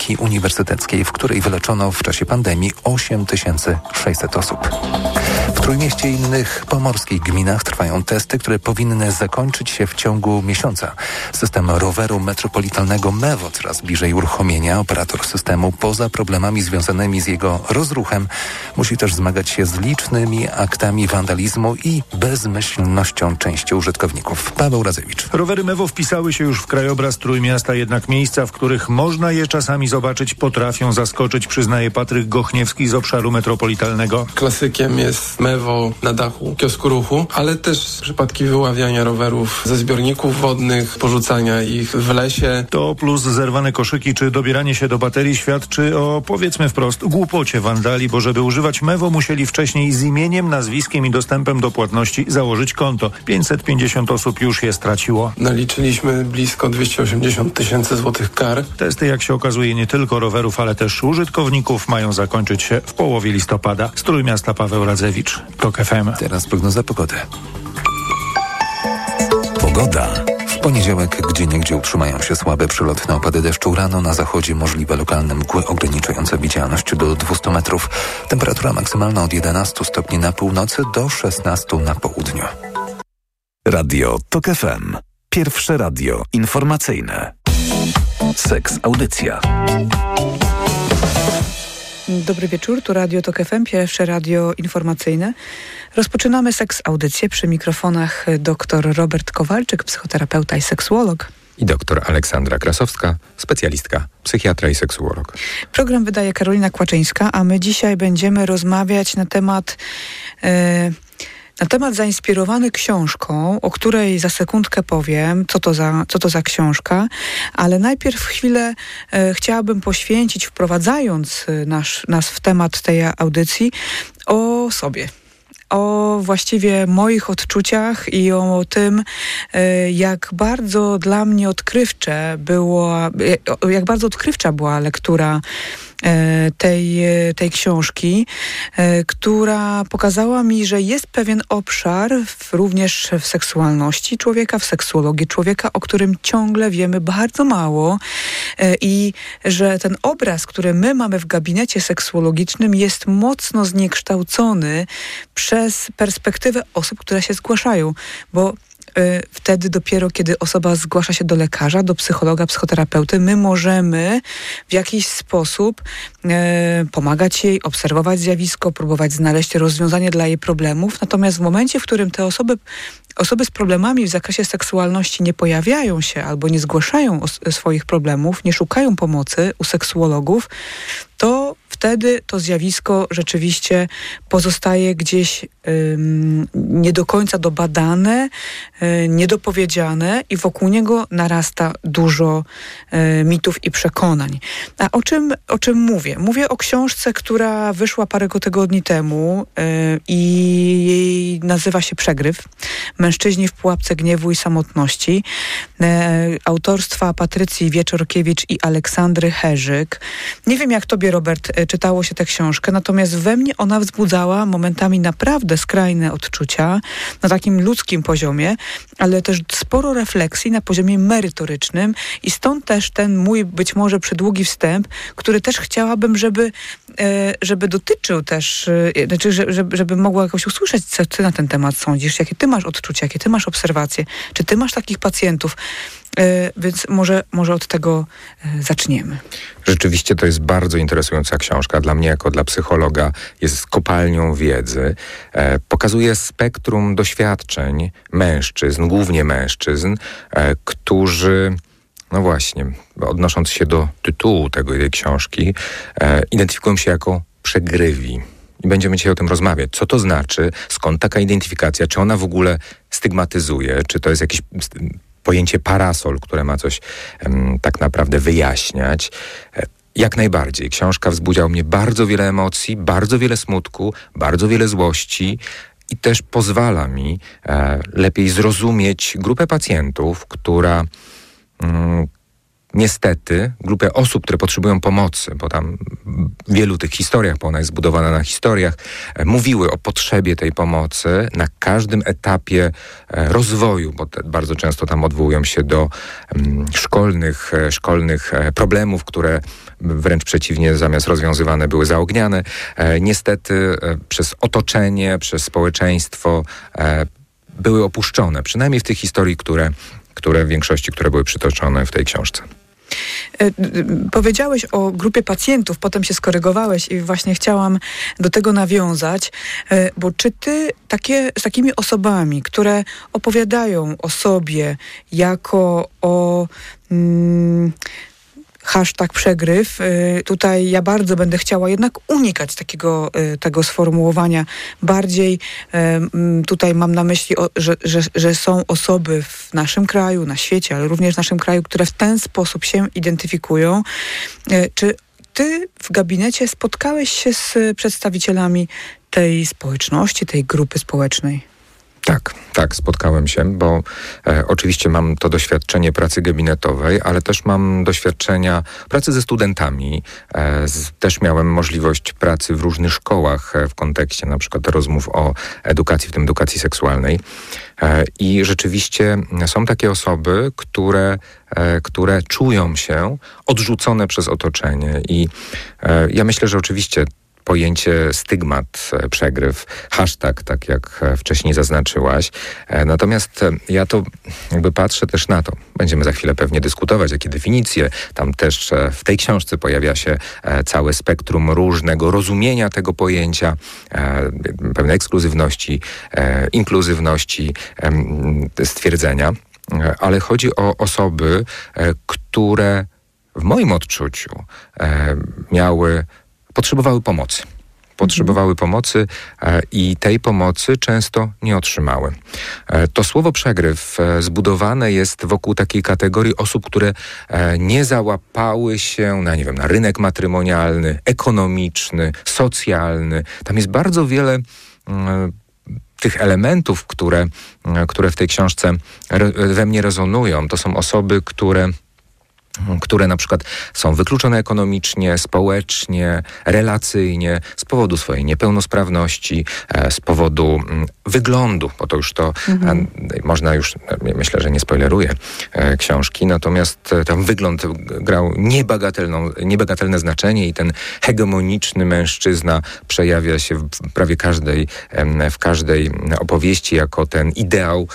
Kliniki Uniwersyteckiej, w której wyleczono w czasie pandemii 8600 osób. W Trójmieście i innych pomorskich gminach trwają testy, które powinny zakończyć się w ciągu miesiąca. System roweru metropolitalnego MEWO coraz bliżej uruchomienia. Operator systemu poza problemami związanymi z jego rozruchem musi też zmagać się z licznymi aktami wandalizmu i bezmyślnością części użytkowników. Paweł Razewicz. Rowery MEWO wpisały się już w krajobraz Trójmiasta, jednak miejsca, w których można je czasami zobaczyć, potrafią zaskoczyć, przyznaje Patryk Gochniewski z obszaru metropolitalnego. Klasykiem jest MEWO na dachu kiosku ruchu, ale też przypadki wyławiania rowerów ze zbiorników wodnych, porzucania ich w lesie. To plus zerwane koszyki czy dobieranie się do baterii świadczy o, powiedzmy wprost, głupocie wandali, bo żeby używać MEWO musieli wcześniej z imieniem, nazwiskiem i dostępem do płatności założyć konto. 550 osób już je straciło. Naliczyliśmy blisko 280 tysięcy złotych kar. Testy, jak się okazuje, nie tylko rowerów, ale też użytkowników mają zakończyć się w połowie listopada. Z Trójmiasta Paweł Radzewicz, TOK FM. Teraz prognoza pogody. Pogoda. W poniedziałek gdzie niegdzie utrzymają się słabe przylotne opady deszczu. Rano na zachodzie możliwe lokalne mgły ograniczające widzialność do 200 metrów. Temperatura maksymalna od 11 stopni na północy do 16 na południu. Radio TOK FM. Pierwsze radio informacyjne. Seks Audycja. Dobry wieczór, tu Radio TOK FM, pierwsze radio informacyjne. Rozpoczynamy seks audycję przy mikrofonach dr Robert Kowalczyk, psychoterapeuta i seksuolog. I doktor Aleksandra Krasowska, specjalistka, psychiatra i seksuolog. Program wydaje Karolina Kłaczyńska, a my dzisiaj będziemy rozmawiać na temat... Yy, na temat zainspirowany książką, o której za sekundkę powiem, co to za, co to za książka, ale najpierw chwilę e, chciałabym poświęcić, wprowadzając nasz, nas w temat tej audycji, o sobie. O właściwie moich odczuciach i o tym, e, jak bardzo dla mnie odkrywcze było, e, jak bardzo odkrywcza była lektura E, tej, e, tej książki, e, która pokazała mi, że jest pewien obszar w, również w seksualności człowieka, w seksuologii człowieka, o którym ciągle wiemy bardzo mało i że ten obraz, który my mamy w gabinecie seksuologicznym jest mocno zniekształcony przez perspektywę osób, które się zgłaszają, bo wtedy dopiero, kiedy osoba zgłasza się do lekarza, do psychologa, psychoterapeuty, my możemy w jakiś sposób e, pomagać jej, obserwować zjawisko, próbować znaleźć rozwiązanie dla jej problemów. Natomiast w momencie, w którym te osoby osoby z problemami w zakresie seksualności nie pojawiają się albo nie zgłaszają swoich problemów, nie szukają pomocy u seksuologów, to wtedy to zjawisko rzeczywiście pozostaje gdzieś ym, nie do końca dobadane, y, niedopowiedziane i wokół niego narasta dużo y, mitów i przekonań. A o czym, o czym mówię? Mówię o książce, która wyszła parę tygodni temu y, i jej nazywa się Przegryw. Mężczyźni w pułapce gniewu i samotności. E, autorstwa Patrycji Wieczorkiewicz i Aleksandry Herzyk. Nie wiem, jak tobie, Robert, e, czytało się tę książkę, natomiast we mnie ona wzbudzała momentami naprawdę skrajne odczucia na takim ludzkim poziomie, ale też sporo refleksji na poziomie merytorycznym i stąd też ten mój być może przydługi wstęp, który też chciałabym, żeby, e, żeby dotyczył też, znaczy, żeby, żeby mogła jakoś usłyszeć, co ty na ten temat sądzisz, jakie ty masz odczucia, jakie ty masz obserwacje, czy ty masz takich pacjentów. E, więc może, może od tego e, zaczniemy. Rzeczywiście to jest bardzo interesująca książka. Dla mnie, jako dla psychologa, jest kopalnią wiedzy. E, pokazuje spektrum doświadczeń mężczyzn, głównie mężczyzn, którzy no właśnie, odnosząc się do tytułu tego, tej książki, identyfikują się jako przegrywi i będziemy dzisiaj o tym rozmawiać. Co to znaczy? Skąd taka identyfikacja? Czy ona w ogóle stygmatyzuje? Czy to jest jakieś pojęcie parasol, które ma coś tak naprawdę wyjaśniać? E, jak najbardziej. Książka wzbudziła mnie bardzo wiele emocji, bardzo wiele smutku, bardzo wiele złości i też pozwala mi e, lepiej zrozumieć grupę pacjentów, która mm, niestety grupę osób, które potrzebują pomocy, bo tam w wielu tych historiach, bo ona jest zbudowana na historiach, e, mówiły o potrzebie tej pomocy na każdym etapie e, rozwoju, bo bardzo często tam odwołują się do mm, szkolnych, e, szkolnych problemów, które wręcz przeciwnie, zamiast rozwiązywane były zaogniane. Niestety przez otoczenie, przez społeczeństwo były opuszczone, przynajmniej w tych historii, które, które w większości, które były przytoczone w tej książce. E, powiedziałeś o grupie pacjentów, potem się skorygowałeś i właśnie chciałam do tego nawiązać, e, bo czy ty takie, z takimi osobami, które opowiadają o sobie jako o mm, hashtag przegryw. Y, tutaj ja bardzo będę chciała jednak unikać takiego y, tego sformułowania. Bardziej y, tutaj mam na myśli, że, że, że są osoby w naszym kraju, na świecie, ale również w naszym kraju, które w ten sposób się identyfikują. Czy ty w gabinecie spotkałeś się z przedstawicielami tej społeczności, tej grupy społecznej? Tak, tak, spotkałem się, bo e, oczywiście mam to doświadczenie pracy gabinetowej, ale też mam doświadczenia pracy ze studentami. E, z, też miałem możliwość pracy w różnych szkołach e, w kontekście na przykład rozmów o edukacji, w tym edukacji seksualnej. E, I rzeczywiście są takie osoby, które, e, które czują się odrzucone przez otoczenie. I e, ja myślę, że oczywiście pojęcie stygmat, e, przegryw, hashtag, tak jak e, wcześniej zaznaczyłaś. E, natomiast ja to jakby patrzę też na to. Będziemy za chwilę pewnie dyskutować, jakie definicje. Tam też w tej książce pojawia się całe spektrum różnego rozumienia tego pojęcia, pewnej ekskluzywności, inkluzywności stwierdzenia. Ale chodzi o osoby, które w moim odczuciu miały potrzebowały pomocy. Potrzebowały pomocy e, i tej pomocy często nie otrzymały. E, to słowo przegryw e, zbudowane jest wokół takiej kategorii osób, które nie załapały się na, nie wiem, na rynek matrymonialny, ekonomiczny, socjalny. Tam jest bardzo wiele mm, tych elementów, które, które w tej książce we mnie rezonują. To są osoby, które które na przykład są wykluczone ekonomicznie, społecznie, relacyjnie z powodu swojej niepełnosprawności, e, z powodu mm, wyglądu, bo to już to mhm. można już, myślę, że nie spoileruję e, książki, natomiast e, tam wygląd grał niebagatelną, niebagatelne znaczenie i ten hegemoniczny mężczyzna przejawia się w prawie każdej, w każdej opowieści jako ten ideał,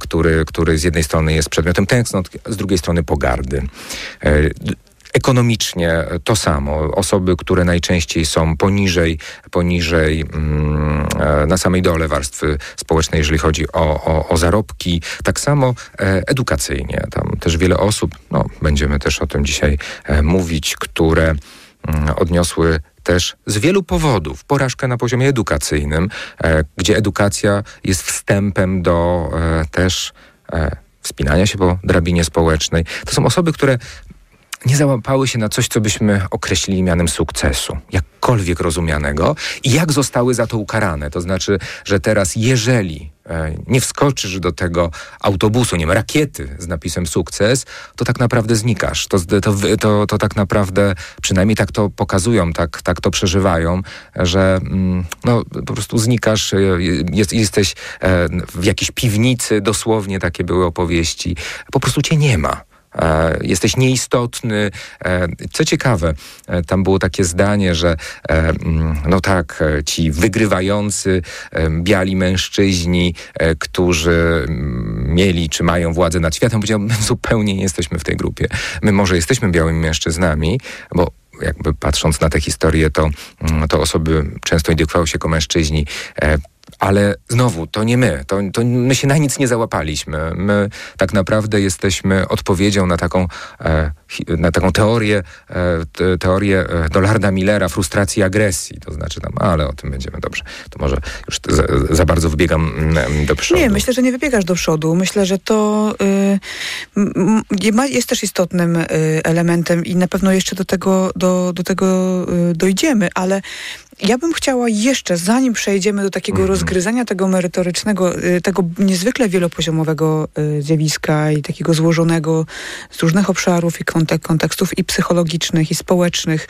który, który z jednej strony jest przedmiotem tęsknot, z drugiej strony pogardy. E, ekonomicznie to samo. Osoby, które najczęściej są poniżej, poniżej mm, e, na samej dole warstwy społecznej, jeżeli chodzi o, o, o zarobki. Tak samo e, edukacyjnie. Tam też wiele osób, no, będziemy też o tym dzisiaj mówić, które mm, odniosły też z wielu powodów porażkę na poziomie edukacyjnym, gdzie edukacja jest wstępem do też wspinania się po drabinie społecznej. To są osoby, które nie załapały się na coś, co byśmy określili mianem sukcesu, jakkolwiek rozumianego, i jak zostały za to ukarane. To znaczy, że teraz, jeżeli nie wskoczysz do tego autobusu, nie wiem, rakiety z napisem sukces, to tak naprawdę znikasz. To, to, to, to tak naprawdę, przynajmniej tak to pokazują, tak, tak to przeżywają, że mm, no, po prostu znikasz, e, jest, jesteś e, w jakiejś piwnicy, dosłownie takie były opowieści, po prostu cię nie ma. E, jesteś nieistotny. E, co ciekawe, e, tam było takie zdanie, że mm, no tak, ci wygrywający biali mężczyźni, którzy mm, mieli czy mają władzę nad światem, powiedział, my zupełnie nie jesteśmy w tej grupie. My może jesteśmy białymi mężczyznami, bo jakby patrząc na tę historię, to, mm, to osoby często identyfikowały się jako mężczyźni ale znowu, to nie my. To, to, my się na nic nie załapaliśmy. My tak naprawdę jesteśmy odpowiedzią na taką, e, na taką teorię, e, teorię e, Dolarda Millera, frustracji agresji. To znaczy tam, ale o tym będziemy dobrze. To może już za, za bardzo wybiegam mm, do przodu. Nie, myślę, że nie wybiegasz do przodu. Myślę, że to y, jest też istotnym y, elementem i na pewno jeszcze do tego, do, do tego y, dojdziemy, ale ja bym chciała jeszcze, zanim przejdziemy do takiego Mhm. rozgryzania tego merytorycznego, y, tego niezwykle wielopoziomowego y, zjawiska i takiego złożonego z różnych obszarów i kontek- kontekstów i psychologicznych, i społecznych,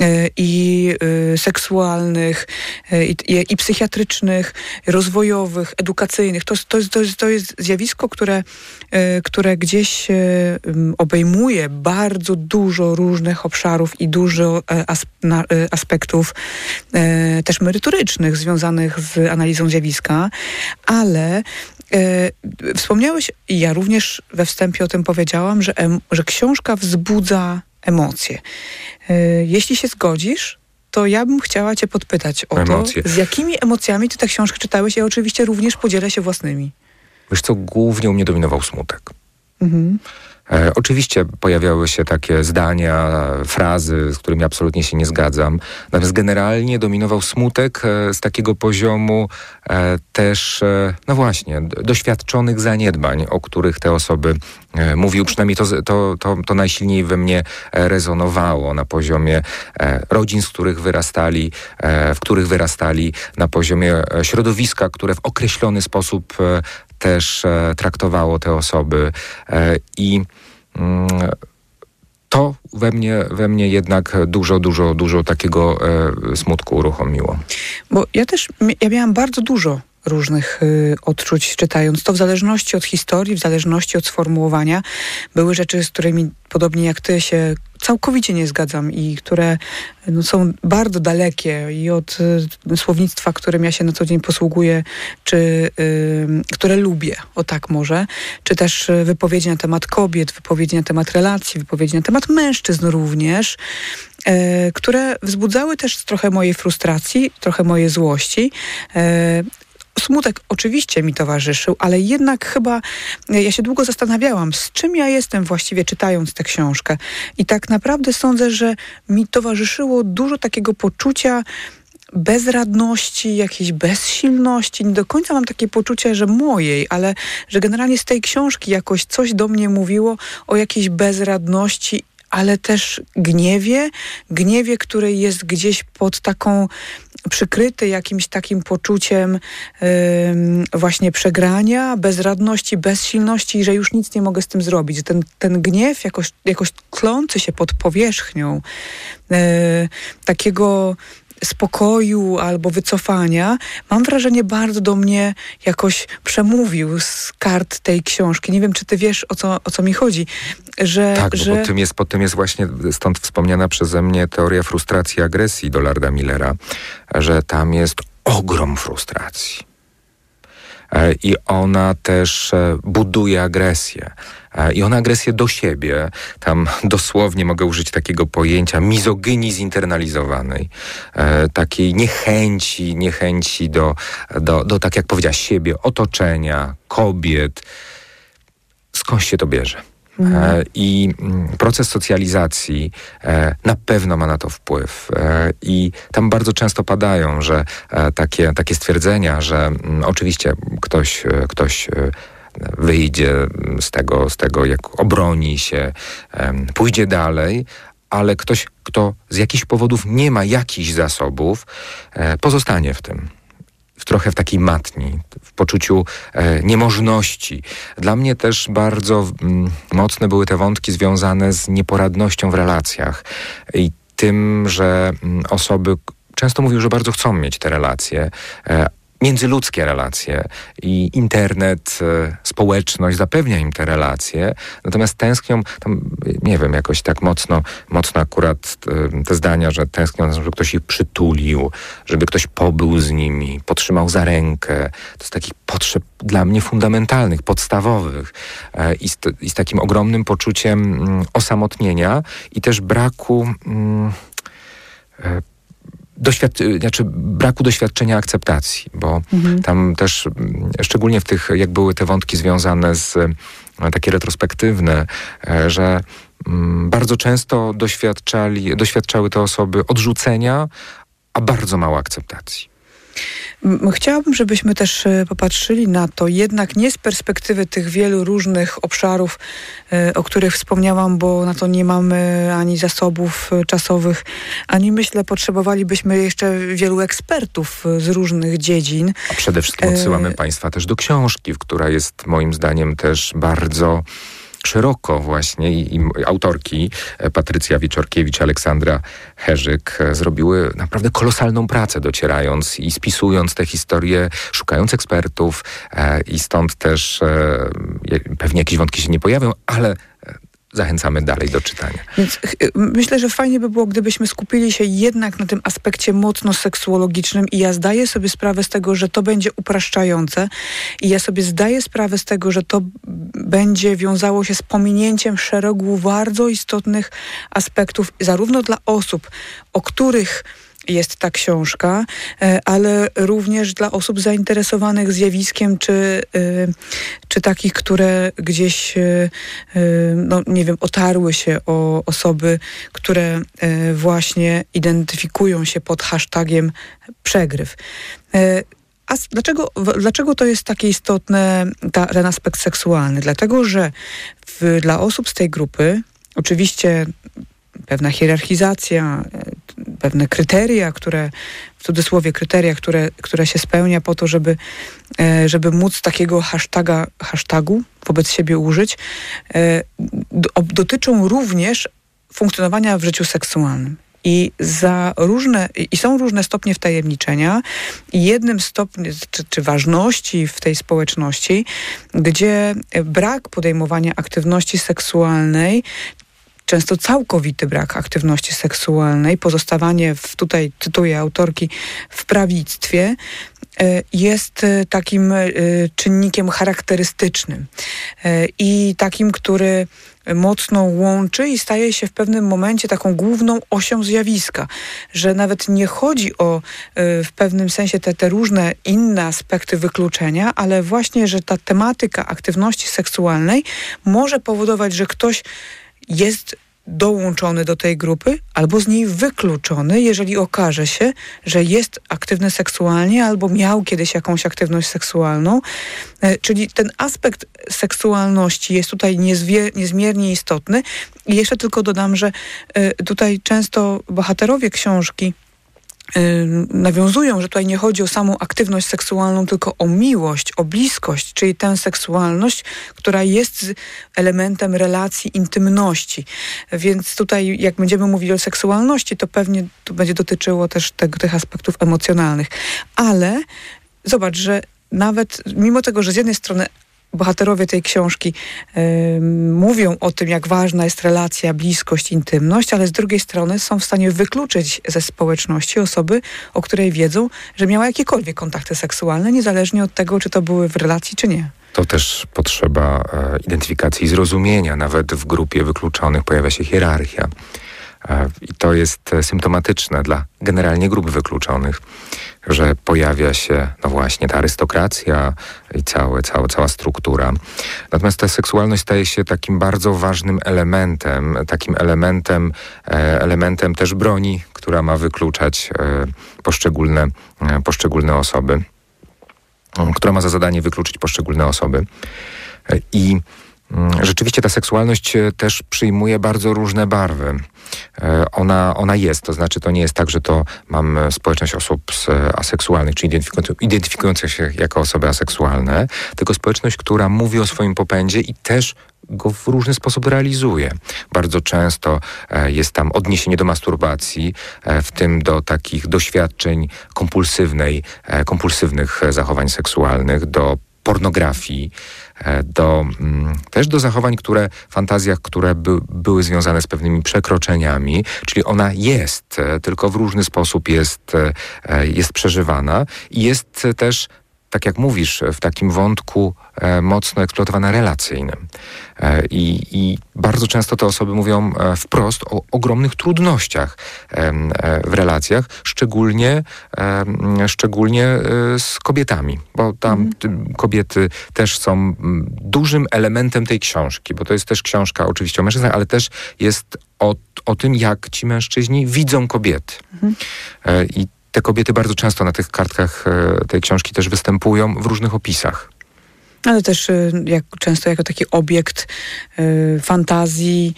y, i seksualnych, i, i, psychiatrycznych, rozwojowych, edukacyjnych. To, to, jest, to, jest, to jest zjawisko, które, które gdzieś obejmuje bardzo dużo różnych obszarów i dużo aspektów też merytorycznych związanych z analizą zjawiska, ale e, wspomniałeś, i ja również we wstępie o tym powiedziałam, że, że książka wzbudza emocje. E, jeśli się zgodzisz, to ja bym chciała cię podpytać o Emocje. to, z jakimi emocjami ty tę książkę czytałeś. Ja oczywiście również podzielę się własnymi. Wiesz co, głównie u mnie dominował smutek. Mhm. E, oczywiście pojawiały się takie zdania, frazy, z którymi absolutnie się nie zgadzam. Natomiast generalnie dominował smutek e, z takiego poziomu e, też, e, no właśnie, doświadczonych zaniedbań, o których te osoby e, mówił. Przynajmniej to, to, to, to najsilniej we mnie e, rezonowało na poziomie rodzin, z których wyrastali, w których wyrastali, na poziomie środowiska, które w określony sposób też e, traktowało te osoby e, i mm, to we mnie, we mnie jednak dużo, dużo, dużo takiego e, smutku uruchomiło. Bo ja też, ja miałam bardzo dużo różnych y, odczuć czytając to w zależności od historii, w zależności od sformułowania. Były rzeczy, z którymi podobnie jak ty się całkowicie nie zgadzam i które no, są bardzo dalekie i od y, słownictwa, którym ja się na co dzień posługuję, czy y, które lubię, o tak może, czy też y, wypowiedzi na temat kobiet, wypowiedzi na temat relacji, wypowiedzi na temat mężczyzn również, e, które wzbudzały też trochę mojej frustracji, trochę mojej złości. Smutek oczywiście mi towarzyszył, ale jednak chyba e, ja się długo zastanawiałam, z czym ja jestem właściwie czytając tę książkę. I tak naprawdę sądzę, że mi towarzyszyło dużo takiego poczucia bezradności, jakiejś bezsilności. Nie do końca mam takie poczucie, że mojej, ale że generalnie z tej książki jakoś coś do mnie mówiło o jakiejś bezradności ale też gniewie, gniewie, który jest gdzieś pod taką przykryty jakimś takim poczuciem ym, właśnie przegrania, bezradności, bezsilności i że już nic nie mogę z tym zrobić. Ten, ten gniew jakoś, jakoś tlący się pod powierzchnią yy, takiego spokoju albo wycofania, mam wrażenie bardzo do mnie jakoś przemówił z kart tej książki. Nie wiem, czy ty wiesz, o co, o co mi chodzi. Że, Tak, że... bo tym, jest, pod tym jest właśnie stąd wspomniana przeze mnie teoria frustracji i agresji Dolarda Millera, że tam jest ogrom frustracji. E, I ona też e, buduje agresję. E, I ona agresję do siebie, tam dosłownie mogę użyć takiego pojęcia mizogynii zinternalizowanej, takiej niechęci, niechęci do, do, do, tak jak powiedziała, siebie, otoczenia, kobiet. Skąd się to bierze? E, I mm, proces socjalizacji e, na pewno ma na to wpływ. E, I tam bardzo często padają, że takie, takie stwierdzenia, że mm, oczywiście ktoś, ktoś wyjdzie z tego, z tego, jak obroni się, pójdzie dalej, ale ktoś, kto z jakichś powodów nie ma jakichś zasobów, pozostanie w tym trochę w takiej matni, w poczuciu e, niemożności. Dla mnie też bardzo mm, mocne były te wątki związane z nieporadnością w relacjach i tym, że mm, osoby często mówią, że bardzo chcą mieć te relacje. Międzyludzkie relacje i internet, e, społeczność zapewnia im te relacje, natomiast tęsknią, tam, nie wiem, jakoś tak mocno, mocno akurat e, te zdania, że tęsknią, żeby ktoś ich przytulił, żeby ktoś pobył z nimi, potrzymał za rękę. To z takich potrzeb dla mnie fundamentalnych, podstawowych e, i z, i z takim ogromnym poczuciem mm, osamotnienia i też braku mm, doświad- znaczy braku doświadczenia akceptacji, bo tam też mm, szczególnie w tych, jak były te wątki związane z e, takie retrospektywne, e, że mm, bardzo często doświadczali, doświadczały te osoby odrzucenia, a bardzo mało akceptacji. Chciałabym, żebyśmy też e, popatrzyli na to jednak nie z perspektywy tych wielu różnych obszarów, e, o których wspomniałam, bo na to nie mamy ani zasobów e, czasowych, ani myślę potrzebowalibyśmy jeszcze wielu ekspertów z różnych dziedzin. A przede wszystkim odsyłamy. Państwa też do książki, która jest moim zdaniem też bardzo szeroko właśnie i, i autorki e, Patrycja Wieczorkiewicz, Aleksandra Herzyk e, zrobiły naprawdę kolosalną pracę, docierając i spisując te historie, szukając ekspertów e, i stąd też pewnie jakieś wątki się nie pojawią, ale zachęcamy dalej do czytania. Więc myślę, że fajnie by było, gdybyśmy skupili się jednak na tym aspekcie mocno seksuologicznym i ja zdaję sobie sprawę z tego, że to będzie upraszczające i ja sobie zdaję sprawę z tego, że to będzie wiązało się z pominięciem szeregu bardzo istotnych aspektów, zarówno dla osób, o których jest ta książka, e, ale również dla osób zainteresowanych zjawiskiem, czy, e, czy takich, które gdzieś, e, no nie wiem, otarły się o osoby, które właśnie identyfikują się pod hashtagiem przegryw. A dlaczego, dlaczego to jest takie istotne, ta, ten aspekt seksualny? Dlatego, że w, dla osób z tej grupy, oczywiście pewna hierarchizacja, pewne kryteria, które, w cudzysłowie kryteria, które, które się spełnia po to, żeby, e, żeby móc takiego hashtaga, hashtagu wobec siebie użyć, e, dotyczą również funkcjonowania w życiu seksualnym. I za różne, i są różne stopnie wtajemniczenia. I jednym stopniem, czy, czy, ważności w tej społeczności, gdzie brak podejmowania aktywności seksualnej często całkowity brak aktywności seksualnej, pozostawanie w, tutaj cytuję autorki, w prawictwie, e, jest e, takim e, czynnikiem charakterystycznym i takim, który mocno łączy i staje się w pewnym momencie taką główną osią zjawiska, że nawet nie chodzi o w pewnym sensie te, te różne inne aspekty wykluczenia, ale właśnie, że ta tematyka aktywności seksualnej może powodować, że ktoś jest dołączony do tej grupy albo z niej wykluczony, jeżeli okaże się, że jest aktywny seksualnie albo miał kiedyś jakąś aktywność seksualną. E, czyli ten aspekt seksualności jest tutaj niezmiernie istotny. I jeszcze tylko dodam, że e, tutaj często bohaterowie książki nawiązują, że tutaj nie chodzi o samą aktywność seksualną, tylko o miłość, o bliskość, czyli tę seksualność, która jest elementem relacji intymności. Więc tutaj, jak będziemy mówili o seksualności, to pewnie to będzie dotyczyło też tego, tych aspektów emocjonalnych. Ale zobacz, że nawet mimo tego, że z jednej strony bohaterowie tej książki y, mówią o tym, jak ważna jest relacja, bliskość, intymność, ale z drugiej strony są w stanie wykluczyć ze społeczności osoby, o której wiedzą, że miała jakiekolwiek kontakty seksualne, niezależnie od tego, czy to były w relacji, czy nie. To też potrzeba e, identyfikacji i zrozumienia. Nawet w grupie wykluczonych pojawia się hierarchia. E, I to jest e, symptomatyczne dla generalnie grup wykluczonych że pojawia się, no właśnie, ta arystokracja i całe, całe, cała struktura. Natomiast ta seksualność staje się takim bardzo ważnym elementem, takim elementem, e, elementem też broni, która ma wykluczać e, poszczególne, e, poszczególne osoby, która ma za zadanie wykluczyć poszczególne osoby. I Rzeczywiście ta seksualność też przyjmuje bardzo różne barwy. E, ona, ona jest. To znaczy, to nie jest tak, że to mam społeczność osób aseksualnych, czy identyfikujących się jako osoby aseksualne, tylko społeczność, która mówi o swoim popędzie i też go w różny sposób realizuje. Bardzo często e, jest tam odniesienie do masturbacji, e, w tym do takich doświadczeń kompulsywnej, kompulsywnych zachowań seksualnych, do pornografii, e, do, mm, też do zachowań, które, fantazjach, które by, były związane z pewnymi przekroczeniami, czyli ona jest, e, tylko w różny sposób jest, e, jest przeżywana i jest też tak jak mówisz, w takim wątku e, mocno eksploatowane relacyjnym. E, i, I, bardzo często te osoby mówią e, wprost o ogromnych trudnościach w relacjach, szczególnie, szczególnie z kobietami, bo tam mm. kobiety też są dużym elementem tej książki, bo to jest też książka oczywiście o mężczyznach, ale też jest o, o tym, jak ci mężczyźni widzą kobiety. Mm. I te kobiety bardzo często na tych kartkach e, tej książki też występują w różnych opisach. Ale też y, jak, często jako taki obiekt y, fantazji,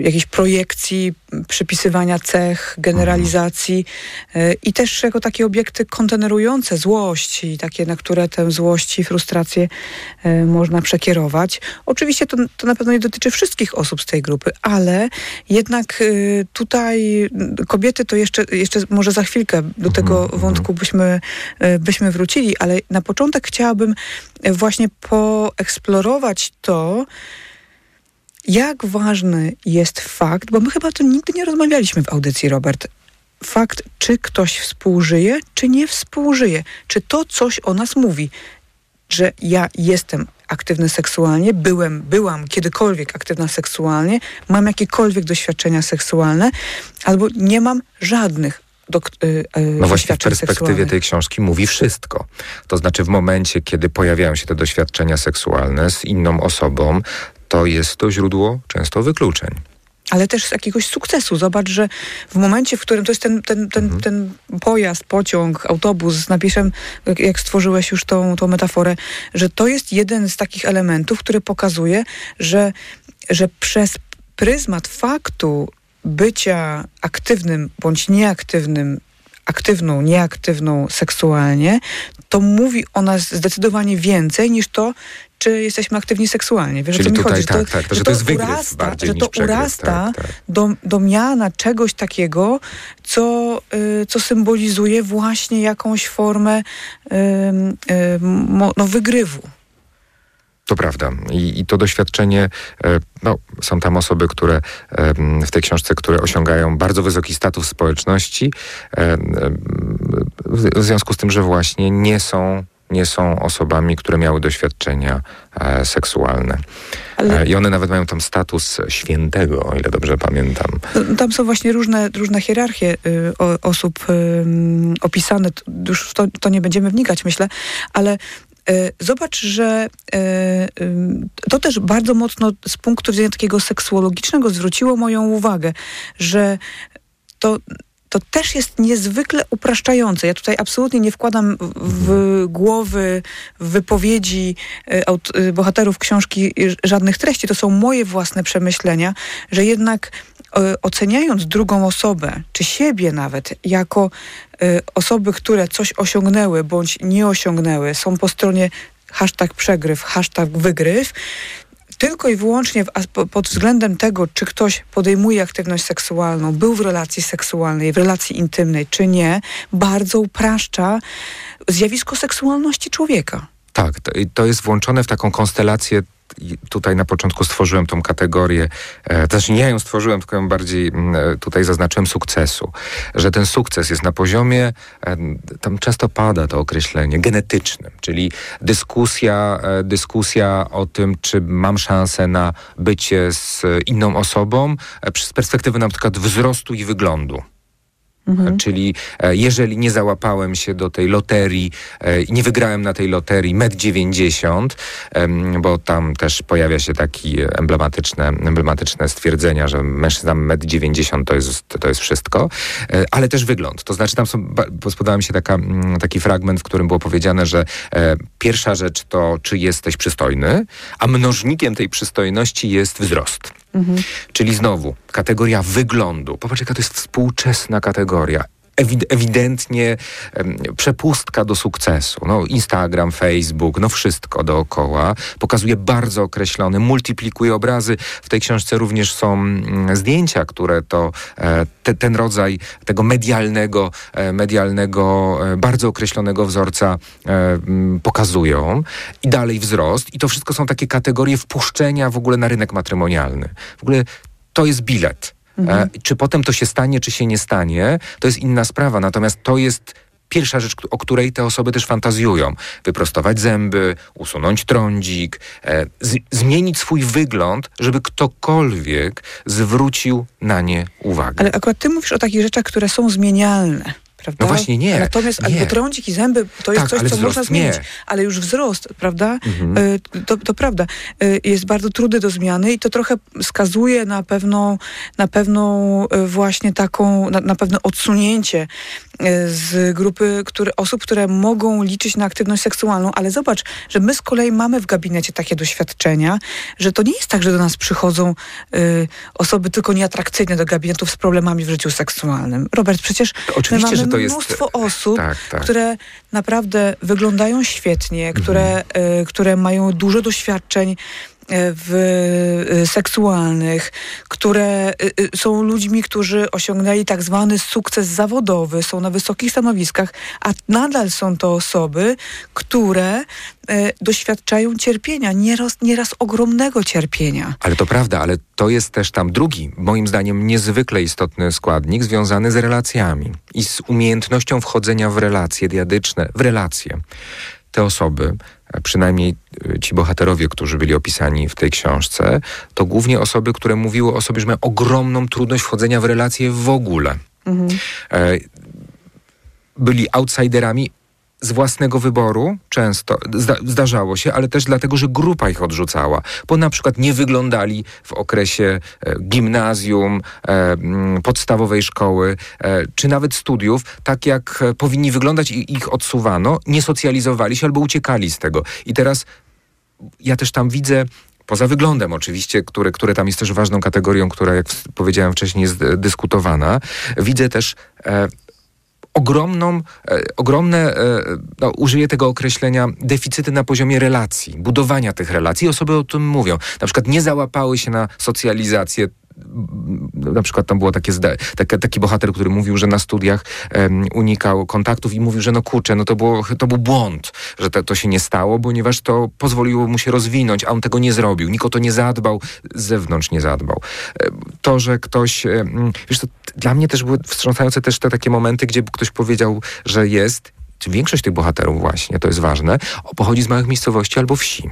jakiejś projekcji, przypisywania cech, generalizacji y, i też jako takie obiekty kontenerujące złość i takie, na które tę złość i frustrację y, można przekierować. Oczywiście to, to na pewno nie dotyczy wszystkich osób z tej grupy, ale jednak tutaj kobiety to jeszcze, jeszcze może za chwilkę do tego mhm, wątku mhm. byśmy, byśmy wrócili, ale na początek chciałabym właśnie poeksplorować to, jak ważny jest fakt, bo my chyba to nigdy nie rozmawialiśmy w audycji, Robert. Fakt, czy ktoś współżyje, czy nie współżyje. Czy to coś o nas mówi, że ja jestem aktywny seksualnie, byłem, byłam kiedykolwiek aktywna seksualnie, mam jakiekolwiek doświadczenia seksualne, albo nie mam żadnych do, y, y, no właśnie w perspektywie tej książki mówi wszystko. To znaczy w momencie, kiedy pojawiają się te doświadczenia seksualne z inną osobą, to jest to źródło często wykluczeń ale też z jakiegoś sukcesu. Zobacz, że w momencie, w którym to jest ten, ten, ten, mhm. ten pojazd, pociąg, autobus z napisem, jak stworzyłeś już tą, tą metaforę, że to jest jeden z takich elementów, który pokazuje, że, że przez pryzmat faktu, bycia aktywnym bądź nieaktywnym, aktywną, nieaktywną seksualnie, to mówi o nas zdecydowanie więcej niż to, czy jesteśmy aktywni seksualnie. Wiesz, Czyli o co mi tutaj, chodzi? Tak, tak, że, że to, jest urasta, Że to urasta tak, tak. Do, do miana czegoś takiego, co, y, co symbolizuje właśnie jakąś formę y, y, no, wygrywu. To prawda. I, I, to doświadczenie, e, no, są tam osoby, które w tej książce, które osiągają bardzo wysoki status społeczności, e, w związku z tym, że właśnie nie są nie są osobami, które miały doświadczenia e, seksualne. Ale... I one nawet mają tam status świętego, o ile dobrze pamiętam. Tam są właśnie różne, różne hierarchie y, o, osób y, opisane. Już w to, to nie będziemy wnikać, myślę, ale E, zobacz, że e, to też bardzo mocno z punktu widzenia takiego seksuologicznego zwróciło moją uwagę, że to to też jest niezwykle upraszczające. Ja tutaj absolutnie nie wkładam w głowy, w wypowiedzi e, bohaterów książki żadnych treści. To są moje własne przemyślenia, że jednak oceniając drugą osobę, czy siebie nawet, jako Y, osoby, które coś osiągnęły bądź nie osiągnęły, są po stronie hashtag przegryw, hashtag wygryw, tylko i wyłącznie w, pod względem tego, czy ktoś podejmuje aktywność seksualną, był w relacji seksualnej, w relacji intymnej, czy nie, bardzo upraszcza zjawisko seksualności człowieka. Tak, to jest włączone w taką konstelację tutaj na początku stworzyłem tą kategorię, e, też nie ja ją stworzyłem, tylko ją bardziej mm, e, tutaj zaznaczyłem sukcesu, że ten sukces jest na poziomie, e, tam często pada to określenie, genetycznym, czyli dyskusja, dyskusja o tym, czy mam szansę na bycie z inną osobą z perspektywy na przykład wzrostu i wyglądu. Mhm. Czyli e, jeżeli nie załapałem się do tej loterii, e, nie wygrałem na tej loterii med 90, bo tam też pojawia się taki emblematyczne, emblematyczne stwierdzenia, że mężczyzna med 90 to jest, to jest wszystko, e, ale też wygląd. To znaczy tam spodobał mi się taka, taki fragment, w którym było powiedziane, że pierwsza rzecz to, czy jesteś przystojny, a mnożnikiem tej przystojności jest wzrost. Mhm. Czyli znowu kategoria wyglądu. Popatrz, jaka to jest współczesna kategoria ewidentnie przepustka do sukcesu. No, Instagram, Facebook, no wszystko dookoła. Pokazuje bardzo określony, multiplikuje obrazy. W tej książce również są mm, zdjęcia, które to e, te, ten rodzaj tego medialnego, e, medialnego, e, bardzo określonego wzorca pokazują. I dalej wzrost. I to wszystko są takie kategorie wpuszczenia w ogóle na rynek matrymonialny. W ogóle to jest bilet Mhm. E, czy potem to się stanie, czy się nie stanie, to jest inna sprawa. Natomiast to jest pierwsza rzecz, o której te osoby też fantazjują. Wyprostować zęby, usunąć trądzik, e, z, zmienić swój wygląd, żeby ktokolwiek zwrócił na nie uwagę. Ale akurat ty mówisz o takich rzeczach, które są zmienialne prawda? No właśnie nie. Natomiast nie. albo trądzik i zęby to jest tak, coś, co można zmienić. Nie. Ale już wzrost, prawda? Mhm. E, to, to prawda. E, jest bardzo trudny do zmiany i to trochę skazuje na pewną, na pewną e, właśnie taką, na, na pewne odsunięcie z grupy które, osób, które mogą liczyć na aktywność seksualną, ale zobacz, że my z kolei mamy w gabinecie takie doświadczenia, że to nie jest tak, że do nas przychodzą y, osoby tylko nieatrakcyjne do gabinetów z problemami w życiu seksualnym. Robert, przecież Oczywiście, my mamy że to jest- mnóstwo osób, Tak, tak. które naprawdę wyglądają świetnie, które, Mhm. y, które mają dużo doświadczeń w y, seksualnych, które y, są ludźmi, którzy osiągnęli tak zwany sukces zawodowy, są na wysokich stanowiskach, a nadal są to osoby, które doświadczają cierpienia, nieraz, nieraz ogromnego cierpienia. Ale to prawda, ale to jest też tam drugi, moim zdaniem, niezwykle istotny składnik związany z relacjami i z umiejętnością wchodzenia w relacje diadyczne, w relacje. Te osoby, a przynajmniej y, ci bohaterowie, którzy byli opisani w tej książce, to głównie osoby, które mówiły o sobie, że mają ogromną trudność wchodzenia w relacje w ogóle. E, byli outsiderami z własnego wyboru, często zda, zdarzało się, ale też dlatego, że grupa ich odrzucała, bo na przykład nie wyglądali w okresie e, gimnazjum, e, podstawowej szkoły, e, czy nawet studiów, tak jak e, powinni wyglądać i ich odsuwano, nie socjalizowali się albo uciekali z tego. I teraz ja też tam widzę, poza wyglądem oczywiście, który, który tam jest też ważną kategorią, która, jak powiedziałem wcześniej, jest e, dyskutowana, widzę też e, ogromną, e, ogromne, e, no, użyję tego określenia, deficyty na poziomie relacji, budowania tych relacji. Osoby o tym mówią. Na przykład nie załapały się na socjalizację na przykład tam było takie, taki bohater, który mówił, że na studiach em, unikał kontaktów i mówił, że no kurczę, no to, było, to był błąd, że to, to się nie stało, ponieważ to pozwoliło mu się rozwinąć, a on tego nie zrobił. Nikt o to nie zadbał, z zewnątrz nie zadbał. To, że ktoś, wiesz, to dla mnie też były wstrząsające też te takie momenty, gdzie ktoś powiedział, że jest, czy większość tych bohaterów właśnie, to jest ważne, pochodzi z małych miejscowości albo wsi.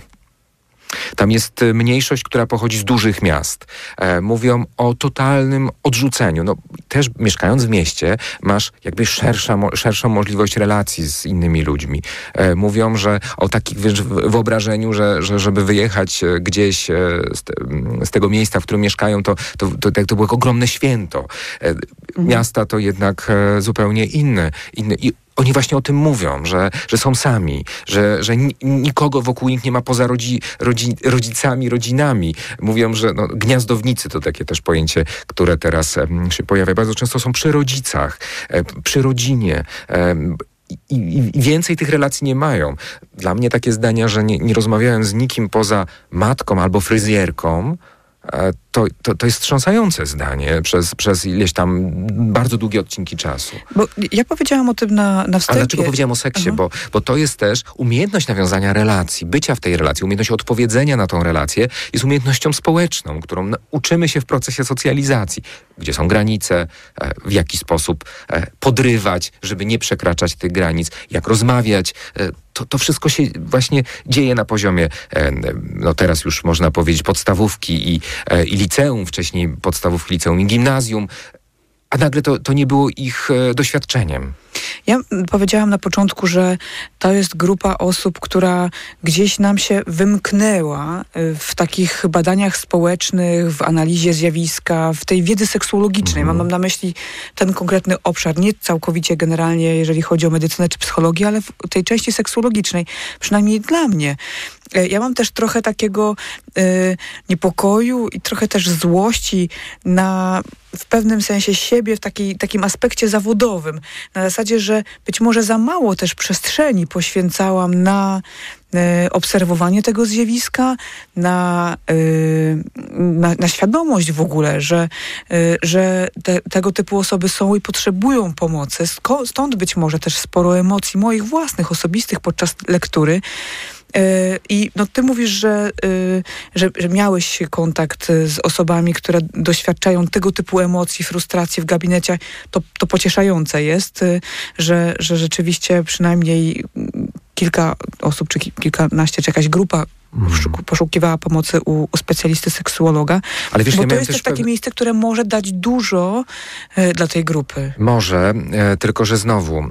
Tam jest e, mniejszość, która pochodzi z dużych miast. E, mówią o totalnym odrzuceniu. No, też mieszkając w mieście, masz jakby szersza, szerszą możliwość relacji z innymi ludźmi. E, mówią, że o takim wyobrażeniu, że, że żeby wyjechać e, gdzieś e, z, te, z tego miejsca, w którym mieszkają, to, to, to, to, to było ogromne święto. E, Miasta to jednak e, zupełnie inne. Oni właśnie o tym mówią, że, że są sami, że, że ni- nikogo wokół nich nie ma poza rodzi, rodzi, rodzicami, rodzinami. Mówią, że no, gniazdownicy to takie też pojęcie, które teraz się pojawia. Bardzo często są przy rodzicach, przy rodzinie. i, i, więcej tych relacji nie mają. Dla mnie takie zdania, że nie, nie rozmawiałem z nikim poza matką albo fryzjerką, to, to, to jest wstrząsające zdanie przez, przez ileś tam bardzo długie odcinki czasu. Bo ja powiedziałam o tym na, na A wstępie. dlaczego powiedziałem o seksie? Aha. Bo, bo to jest też umiejętność nawiązania relacji, bycia w tej relacji, umiejętność odpowiedzenia na tą relację jest umiejętnością społeczną, którą uczymy się w procesie socjalizacji. Gdzie są granice, e, w jaki sposób e, podrywać, żeby nie przekraczać tych granic, jak rozmawiać. To, to wszystko się właśnie dzieje na poziomie, e, no teraz już można powiedzieć, podstawówki i, e, i liceum, wcześniej podstawówki, liceum i gimnazjum, a nagle to, to nie było ich e, doświadczeniem. Ja powiedziałam na początku, że to jest grupa osób, która gdzieś nam się wymknęła y, w takich badaniach społecznych, w analizie zjawiska, w tej wiedzy seksuologicznej. Mam na myśli ten konkretny obszar, nie całkowicie generalnie, jeżeli chodzi o medycynę czy psychologię, ale w tej części seksuologicznej, przynajmniej dla mnie. E, Ja mam też trochę takiego y, niepokoju i trochę też złości na w pewnym sensie siebie w takiej, takim aspekcie zawodowym. Na zasadzie, że być może za mało też przestrzeni poświęcałam na e, obserwowanie tego zjawiska, na, e, na, na świadomość w ogóle, że, e, że te, tego typu osoby są i potrzebują pomocy. Stąd być może też sporo emocji moich własnych, osobistych podczas lektury. E, I no, ty mówisz, że, y, że, że miałeś kontakt z osobami, które doświadczają tego typu emocji, frustracji w gabinecie. To, to pocieszające jest, y, że, że rzeczywiście przynajmniej kilka osób, czy ki- kilkanaście, czy jakaś grupa poszuku- poszukiwała pomocy u, u specjalisty seksuologa. Ale wiesz, Bo to jest też takie pewne- miejsce, które może dać dużo y, dla tej grupy. Może, e, tylko że znowu, e,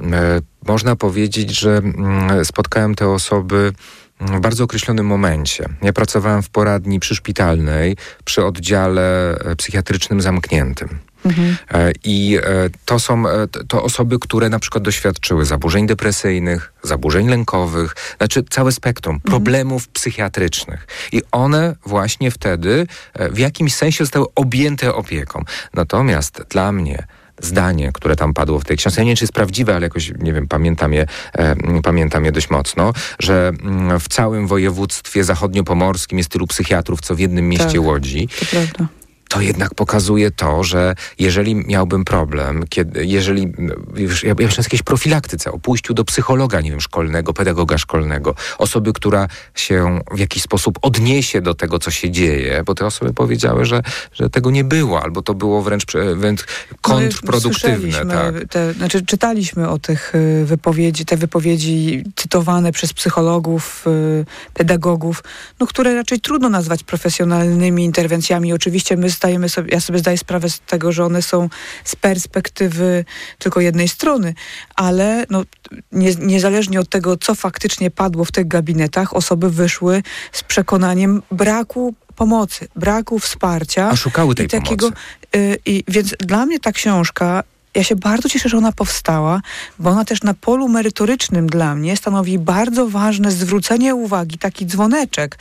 można powiedzieć, że mm, spotkałem te osoby w bardzo określonym momencie. Ja pracowałem w poradni przyszpitalnej przy oddziale e, psychiatrycznym zamkniętym. Mhm. I to są to osoby, które na przykład doświadczyły zaburzeń depresyjnych, zaburzeń lękowych, znaczy całe spektrum mhm. problemów psychiatrycznych. I one właśnie wtedy w jakimś sensie zostały objęte opieką. Natomiast dla mnie zdanie, które tam padło w tej książce. Ja nie wiem, czy jest prawdziwe, ale jakoś, nie wiem, pamiętam je, e, pamiętam je dość mocno, że mm, w całym województwie zachodniopomorskim jest tylu psychiatrów, co w jednym mieście tak, Łodzi. To prawda to jednak pokazuje to, że jeżeli miałbym problem, kiedy, jeżeli, już, ja, o jakiejś profilaktyce, o pójściu do psychologa, nie wiem, szkolnego, pedagoga szkolnego, osoby, która się w jakiś sposób odniesie do tego, co się dzieje, bo te osoby powiedziały, że, że tego nie było, albo to było wręcz, wręcz kontrproduktywne. Tak. te, znaczy, czytaliśmy o tych y, wypowiedzi, te wypowiedzi cytowane przez psychologów, y, pedagogów, no, które raczej trudno nazwać profesjonalnymi interwencjami. Oczywiście my zdajemy sobie, ja sobie zdaję sprawę z tego, że one są z perspektywy tylko jednej strony, ale no, nie, niezależnie od tego, co faktycznie padło w tych gabinetach, osoby wyszły z przekonaniem braku pomocy, braku wsparcia. A szukały tej i takiego, pomocy. Y, i, więc dla mnie ta książka ja się bardzo cieszę, że ona powstała, bo ona też na polu merytorycznym dla mnie stanowi bardzo ważne zwrócenie uwagi, taki dzwoneczek,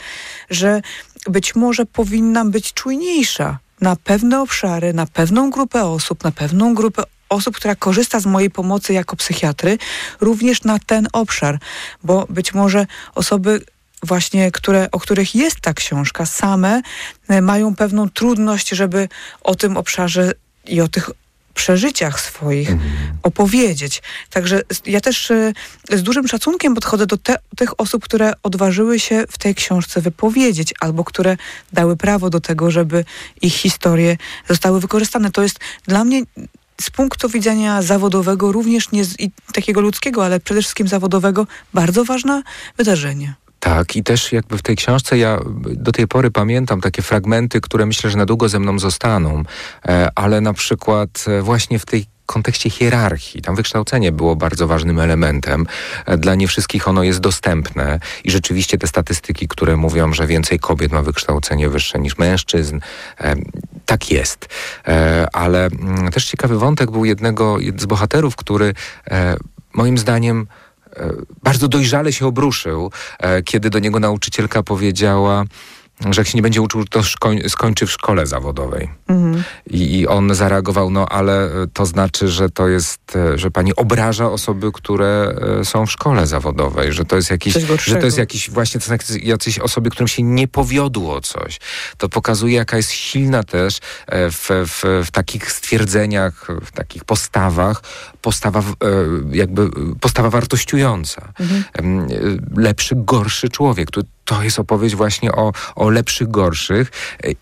że być może powinnam być czujniejsza na pewne obszary, na pewną grupę osób, na pewną grupę osób, która korzysta z mojej pomocy jako psychiatry, również na ten obszar, bo być może osoby właśnie, które, o których jest ta książka, same e, mają pewną trudność, żeby o tym obszarze i o tych przeżyciach swoich mhm. opowiedzieć. Także ja też y, z dużym szacunkiem podchodzę do te, tych osób, które odważyły się w tej książce wypowiedzieć albo które dały prawo do tego, żeby ich historie zostały wykorzystane. To jest dla mnie z punktu widzenia zawodowego, również nie z, takiego ludzkiego, ale przede wszystkim zawodowego, bardzo ważne wydarzenie. Tak, i też jakby w tej książce ja do tej pory pamiętam takie fragmenty, które myślę, że na długo ze mną zostaną, e, ale na przykład e, właśnie w tej kontekście hierarchii. Tam wykształcenie było bardzo ważnym elementem. E, dla nie wszystkich ono jest dostępne i rzeczywiście te statystyki, które mówią, że więcej kobiet ma wykształcenie wyższe niż mężczyzn, tak jest. Ale mm, też ciekawy wątek był jednego z bohaterów, który moim zdaniem bardzo dojrzale się obruszył, e, kiedy do niego nauczycielka powiedziała, że jak się nie będzie uczył, to skończy w szkole zawodowej. Mhm. I, I, on zareagował, no ale to znaczy, że to jest, e, że pani obraża osoby, które są w szkole zawodowej, że to jest jakiś, że to jest jakiś właśnie to są jacyś osoby, którym się nie powiodło coś. To pokazuje, jaka jest silna też w, w, w takich stwierdzeniach, w takich postawach postawa, e, jakby postawa wartościująca. Mhm. Lepszy, gorszy człowiek. To, to jest opowieść właśnie o, o lepszych, gorszych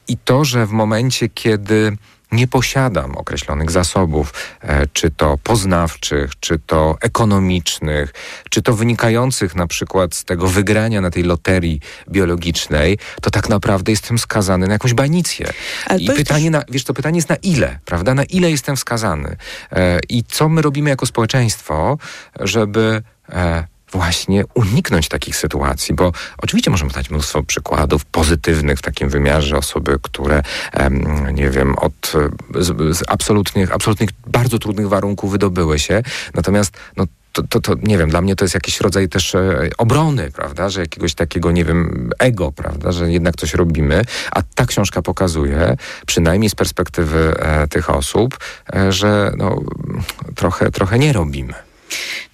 i to, że w momencie, kiedy nie posiadam określonych zasobów, e, czy to poznawczych, czy to ekonomicznych, czy to wynikających na przykład z tego wygrania na tej loterii biologicznej, to tak naprawdę jestem skazany na jakąś banicję. I pytanie, też... na, wiesz, to pytanie jest na ile, prawda? Na ile jestem skazany? E, I co my robimy jako społeczeństwo, żeby e, właśnie uniknąć takich sytuacji, bo oczywiście możemy dać mnóstwo przykładów pozytywnych w takim wymiarze, osoby, które, nie wiem, od z, z absolutnych, absolutnych bardzo trudnych warunków wydobyły się, natomiast no, to, to, to, nie wiem, dla mnie to jest jakiś rodzaj też e, obrony, prawda, że jakiegoś takiego, nie wiem, ego, prawda, że jednak coś robimy, a ta książka pokazuje, przynajmniej z perspektywy e, tych osób, e, że no, trochę, trochę nie robimy.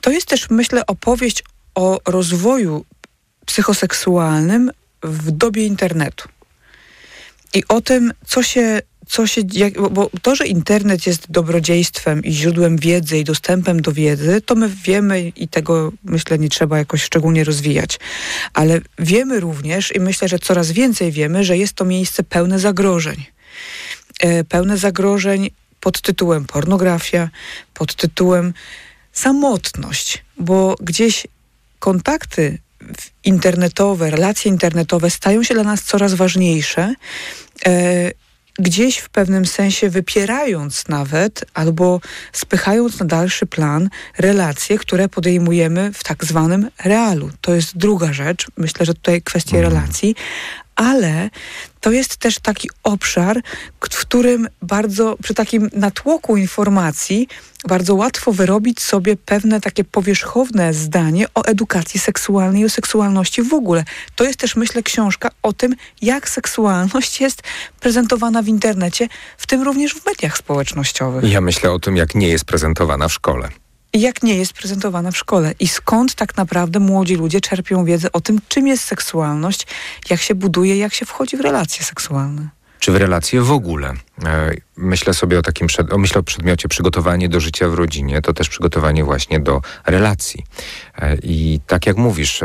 To jest też, myślę, opowieść o rozwoju psychoseksualnym w dobie internetu. I o tym, co się, co się jak, bo to, że internet jest dobrodziejstwem i źródłem wiedzy i dostępem do wiedzy, to my wiemy i tego myślę nie trzeba jakoś szczególnie rozwijać. Ale wiemy również i myślę, że coraz więcej wiemy, że jest to miejsce pełne zagrożeń. E, pełne zagrożeń pod tytułem pornografia, pod tytułem samotność, bo gdzieś kontakty internetowe, relacje internetowe stają się dla nas coraz ważniejsze. E, gdzieś w pewnym sensie wypierając nawet albo spychając na dalszy plan relacje, które podejmujemy w tak zwanym realu. To jest druga rzecz. Myślę, że tutaj kwestie mhm. relacji, ale to jest też taki obszar, w którym bardzo przy takim natłoku informacji bardzo łatwo wyrobić sobie pewne takie powierzchowne zdanie o edukacji seksualnej i o seksualności w ogóle. To jest też, myślę, książka o tym, jak seksualność jest prezentowana w internecie, w tym również w mediach społecznościowych. Ja myślę o tym, jak nie jest prezentowana w szkole jak nie jest prezentowana w szkole. I skąd tak naprawdę młodzi ludzie czerpią wiedzę o tym, czym jest seksualność, jak się buduje, jak się wchodzi w relacje seksualne. Czy w relacje w ogóle. E, myślę sobie o takim, o, myślę o przedmiocie przygotowanie do życia w rodzinie, to też przygotowanie właśnie do relacji. E, I tak jak mówisz,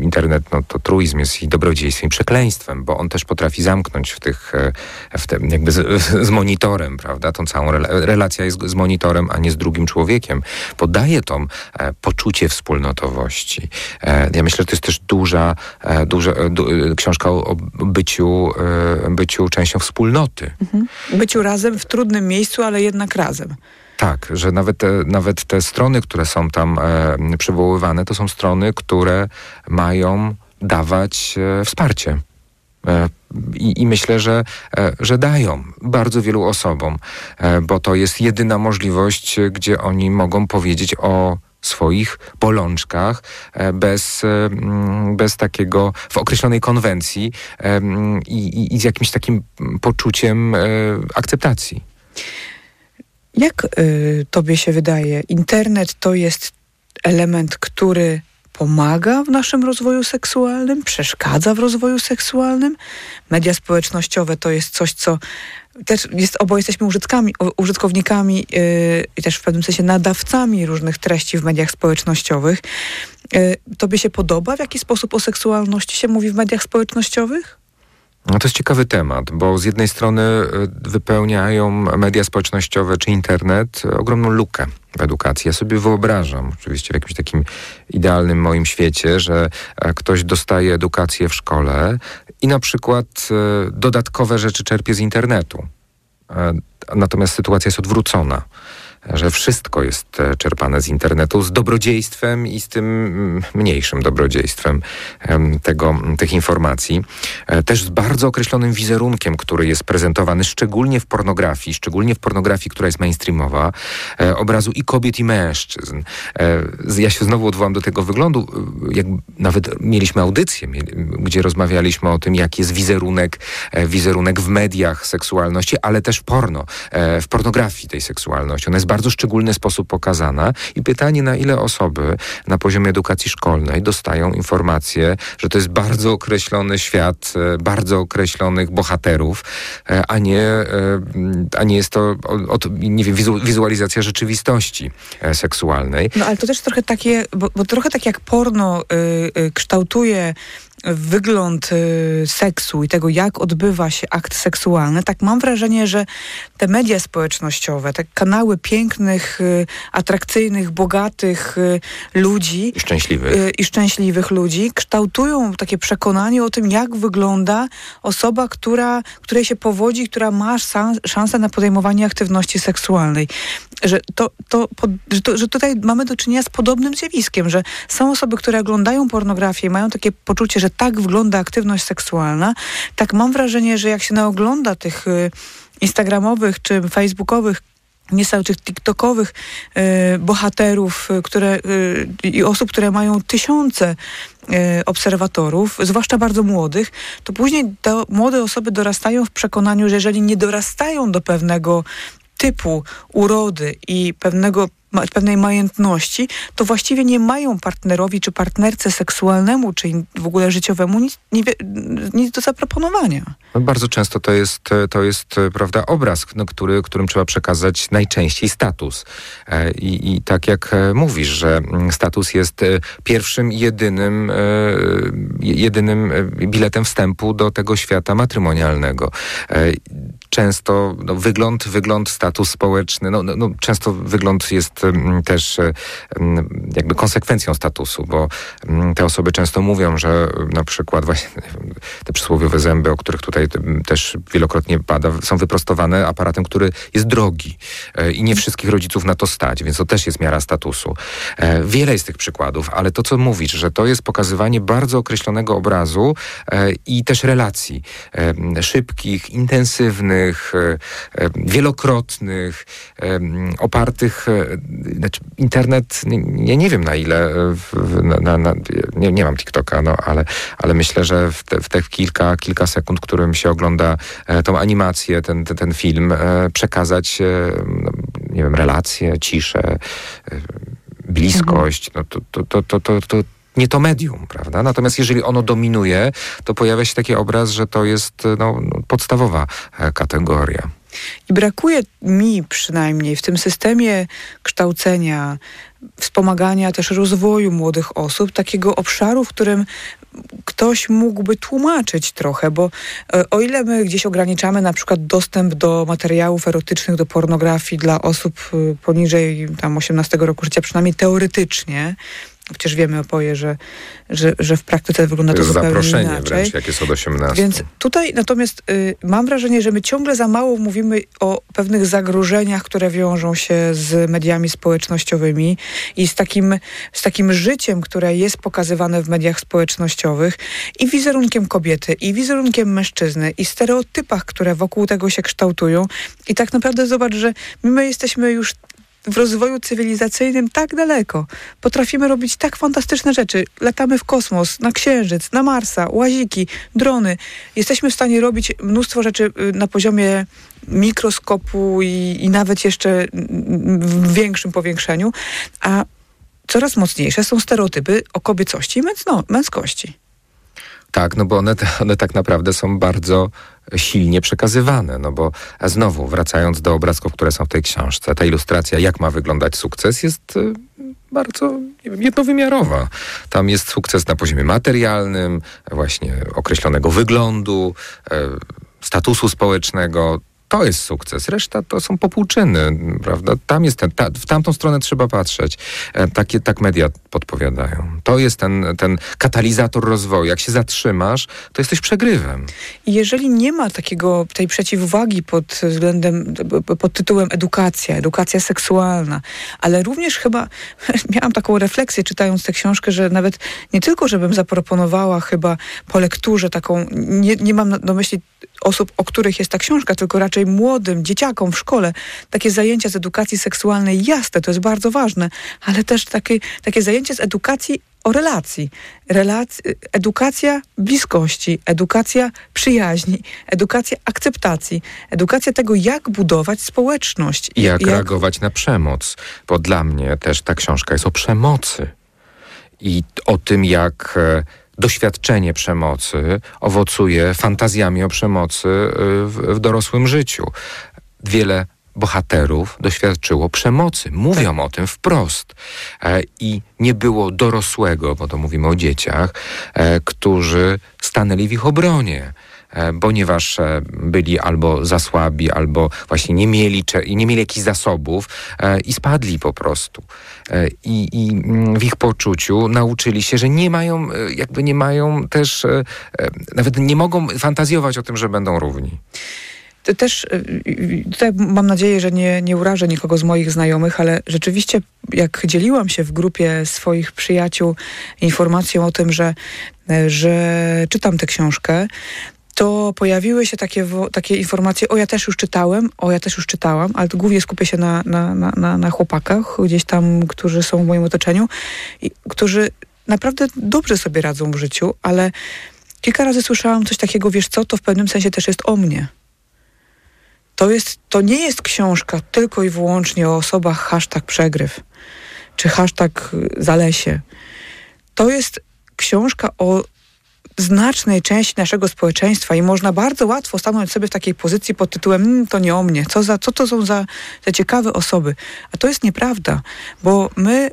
internet no, to truizm jest i dobrodziejstwem, i przekleństwem, bo on też potrafi zamknąć w tych, e, w tym, jakby z, z, monitorem, prawda? Tą całą relacja jest z monitorem, a nie z drugim człowiekiem. Podaje to poczucie wspólnotowości. Ja myślę, że to jest też duża, duża du, książka o, o byciu, byciu częścią wspólnoty. Mhm byciu razem w trudnym miejscu, ale jednak razem. Tak, że nawet te, nawet te strony, które są tam e, przywoływane, to są strony, które mają dawać e, wsparcie. E, i, I, myślę, że, e, że dają bardzo wielu osobom, e, bo to jest jedyna możliwość, gdzie oni mogą powiedzieć o swoich bolączkach bez, bez takiego, w określonej konwencji i, i z jakimś takim poczuciem akceptacji. Jak y, tobie się wydaje, internet to jest element, który pomaga w naszym rozwoju seksualnym, przeszkadza w rozwoju seksualnym? Media społecznościowe to jest coś, co też jest, jesteśmy użytkami, użytkownikami yy, i też w pewnym sensie nadawcami różnych treści w mediach społecznościowych. Yy, tobie się podoba, w jaki sposób o seksualności się mówi w mediach społecznościowych? No to jest ciekawy temat, bo z jednej strony y, wypełniają media społecznościowe czy internet ogromną lukę w edukacji. Ja sobie wyobrażam, oczywiście w jakimś takim idealnym moim świecie, że e, ktoś dostaje edukację w szkole i na przykład e, dodatkowe rzeczy czerpie z internetu. E, natomiast sytuacja jest odwrócona że wszystko jest e, czerpane z internetu z dobrodziejstwem i z tym mm, mniejszym dobrodziejstwem tego, tych informacji. E, też z bardzo określonym wizerunkiem, który jest prezentowany szczególnie w pornografii, szczególnie w pornografii, która jest mainstreamowa, e, obrazu i kobiet, i mężczyzn. Ja się znowu odwołam do tego wyglądu, jak nawet mieliśmy audycję, gdzie rozmawialiśmy o tym, jaki jest wizerunek, wizerunek w mediach seksualności, ale też porno, w pornografii tej seksualności. Ona jest bardzo szczególny sposób pokazana i pytanie, na ile osoby na poziomie edukacji szkolnej dostają informacje, że to jest bardzo określony świat, e, bardzo określonych bohaterów, e, a nie, e, a nie jest to od, nie wiem, wizualizacja rzeczywistości seksualnej. No ale to też trochę takie, bo, bo trochę tak jak porno y, y, kształtuje wygląd y, seksu i tego, jak odbywa się akt seksualny, tak mam wrażenie, że te media społecznościowe, te kanały pięknych, y, atrakcyjnych, bogatych y, ludzi i szczęśliwych. i szczęśliwych ludzi kształtują takie przekonanie o tym, jak wygląda osoba, która, której się powodzi, która ma szansę na podejmowanie aktywności seksualnej. Że, to, to, że, to, że tutaj mamy do czynienia z podobnym zjawiskiem, że są osoby, które oglądają pornografię i mają takie poczucie, że że tak wygląda aktywność seksualna, tak mam wrażenie, że jak się naogląda tych y, instagramowych czy facebookowych niestety tych TikTokowych y, bohaterów, y, które y, i osób, które mają tysiące y, obserwatorów, zwłaszcza bardzo młodych, to później te młode osoby dorastają w przekonaniu, że jeżeli nie dorastają do pewnego typu urody i pewnego pewnej majętności, to właściwie nie mają partnerowi czy partnerce seksualnemu, czy w ogóle życiowemu nic, nic do zaproponowania. No bardzo często to jest, to jest prawda, obraz, no, który, którym trzeba przekazać najczęściej status. E, I, I tak jak e, mówisz, że mm, status jest e, pierwszym jedynym, jedynym biletem wstępu do tego świata matrymonialnego często no, wygląd, wygląd, status społeczny, no, no, no, często wygląd jest mm, też e, mm, jakby konsekwencją statusu, bo mm, te osoby często mówią, że na przykład właśnie te przysłowiowe zęby, o których tutaj też wielokrotnie pada, są wyprostowane aparatem, który jest drogi e, i nie wszystkich rodziców na to stać, więc to też jest miara statusu. E, wiele jest tych przykładów, ale to, co mówisz, że to jest pokazywanie bardzo określonego obrazu i też relacji szybkich, intensywnych, wielokrotnych, opartych, znaczy internet, nie, nie wiem na ile, na, na, na, nie, nie mam TikToka, no ale, ale myślę, że w te, w te kilka, kilka sekund, którym się ogląda e, tą animację, ten, ten, ten film, e, przekazać, e, no, nie wiem, relacje, ciszę, bliskość, no to, to, to, to, to, to nie to medium, prawda? Natomiast jeżeli ono dominuje, to pojawia się taki obraz, że to jest no, no podstawowa kategoria. I brakuje mi przynajmniej w tym systemie kształcenia, wspomagania też rozwoju młodych osób, takiego obszaru, w którym ktoś mógłby tłumaczyć trochę, bo e, o ile my gdzieś ograniczamy na przykład dostęp do materiałów erotycznych, do pornografii dla osób e, poniżej tam 18 roku życia, przynajmniej teoretycznie, Chociaż wiemy opoje, że, że, że w praktyce wygląda to, to zupełnie zaproszenie inaczej. wręcz, jak jest od 18. Więc tutaj natomiast y, mam wrażenie, że my ciągle za mało mówimy o pewnych zagrożeniach, które wiążą się z mediami społecznościowymi i z takim, z takim życiem, które jest pokazywane w mediach społecznościowych i wizerunkiem kobiety, i wizerunkiem mężczyzny, i stereotypach, które wokół tego się kształtują. I tak naprawdę zobacz, że my jesteśmy już w rozwoju cywilizacyjnym tak daleko. Potrafimy robić tak fantastyczne rzeczy. Latamy w kosmos, na Księżyc, na Marsa, łaziki, drony. Jesteśmy w stanie robić mnóstwo rzeczy y, na poziomie mikroskopu i, i nawet jeszcze w większym powiększeniu, a coraz mocniejsze są stereotypy o kobiecości i męskości. Tak, no bo one, one tak naprawdę są bardzo silnie przekazywane, no bo znowu wracając do obrazków, które są w tej książce, ta ilustracja, jak ma wyglądać sukces, jest y, bardzo wiem, jednowymiarowa. Tam jest sukces na poziomie materialnym, właśnie określonego wyglądu, y, statusu społecznego, to jest sukces. Reszta to są popłuczyny, prawda? Tam jest ten, ta, w tamtą stronę trzeba patrzeć. E, takie, tak media podpowiadają. To jest ten, ten katalizator rozwoju. Jak się zatrzymasz, to jesteś przegrywem. Jeżeli nie ma takiego, tej przeciwwagi pod względem, pod tytułem edukacja, edukacja seksualna, ale również chyba miałam taką refleksję czytając tę książkę, że nawet nie tylko, żebym zaproponowała chyba po lekturze taką, nie, nie mam na myśli osób, o których jest ta książka, tylko raczej młodym, dzieciakom w szkole, takie zajęcia z edukacji seksualnej, jasne, to jest bardzo ważne, ale też takie, takie zajęcie z edukacji o relacji. Relac edukacja bliskości, edukacja przyjaźni, edukacja akceptacji, edukacja tego, jak budować społeczność. I jak, jak reagować na przemoc. Bo dla mnie też ta książka jest o przemocy. I o tym, jak e, doświadczenie przemocy owocuje fantazjami o przemocy y, w, w dorosłym życiu. Wiele bohaterów doświadczyło przemocy. Mówią tak. o tym wprost. E, I nie było dorosłego, bo to mówimy o dzieciach, e, którzy stanęli w ich obronie. E, ponieważ e, byli albo za słabi, albo właśnie nie mieli, nie mieli jakichś zasobów e, i spadli po prostu. I, I mm, w ich poczuciu nauczyli się, że nie mają, jakby nie mają też, nawet nie mogą fantazjować o tym, że będą równi też tutaj mam nadzieję, że nie, nie urażę nikogo z moich znajomych, ale rzeczywiście jak dzieliłam się w grupie swoich przyjaciół informacją o tym, że, że czytam tę książkę, to pojawiły się takie, takie informacje, o ja też już czytałem, o ja też już czytałam, ale głównie skupię się na, na, na, na chłopakach, gdzieś tam, którzy są w moim otoczeniu, i, którzy naprawdę dobrze sobie radzą w życiu, ale kilka razy słyszałam coś takiego, wiesz co, to w pewnym sensie też jest o mnie. To, jest, to nie jest książka tylko i wyłącznie o osobach hashtag przegryw, czy hashtag zalesie. To jest książka o znacznej części naszego społeczeństwa i można bardzo łatwo stanąć sobie w takiej pozycji pod tytułem mmm, to nie o mnie, co, za, co to są za, za ciekawe osoby. A to jest nieprawda, bo my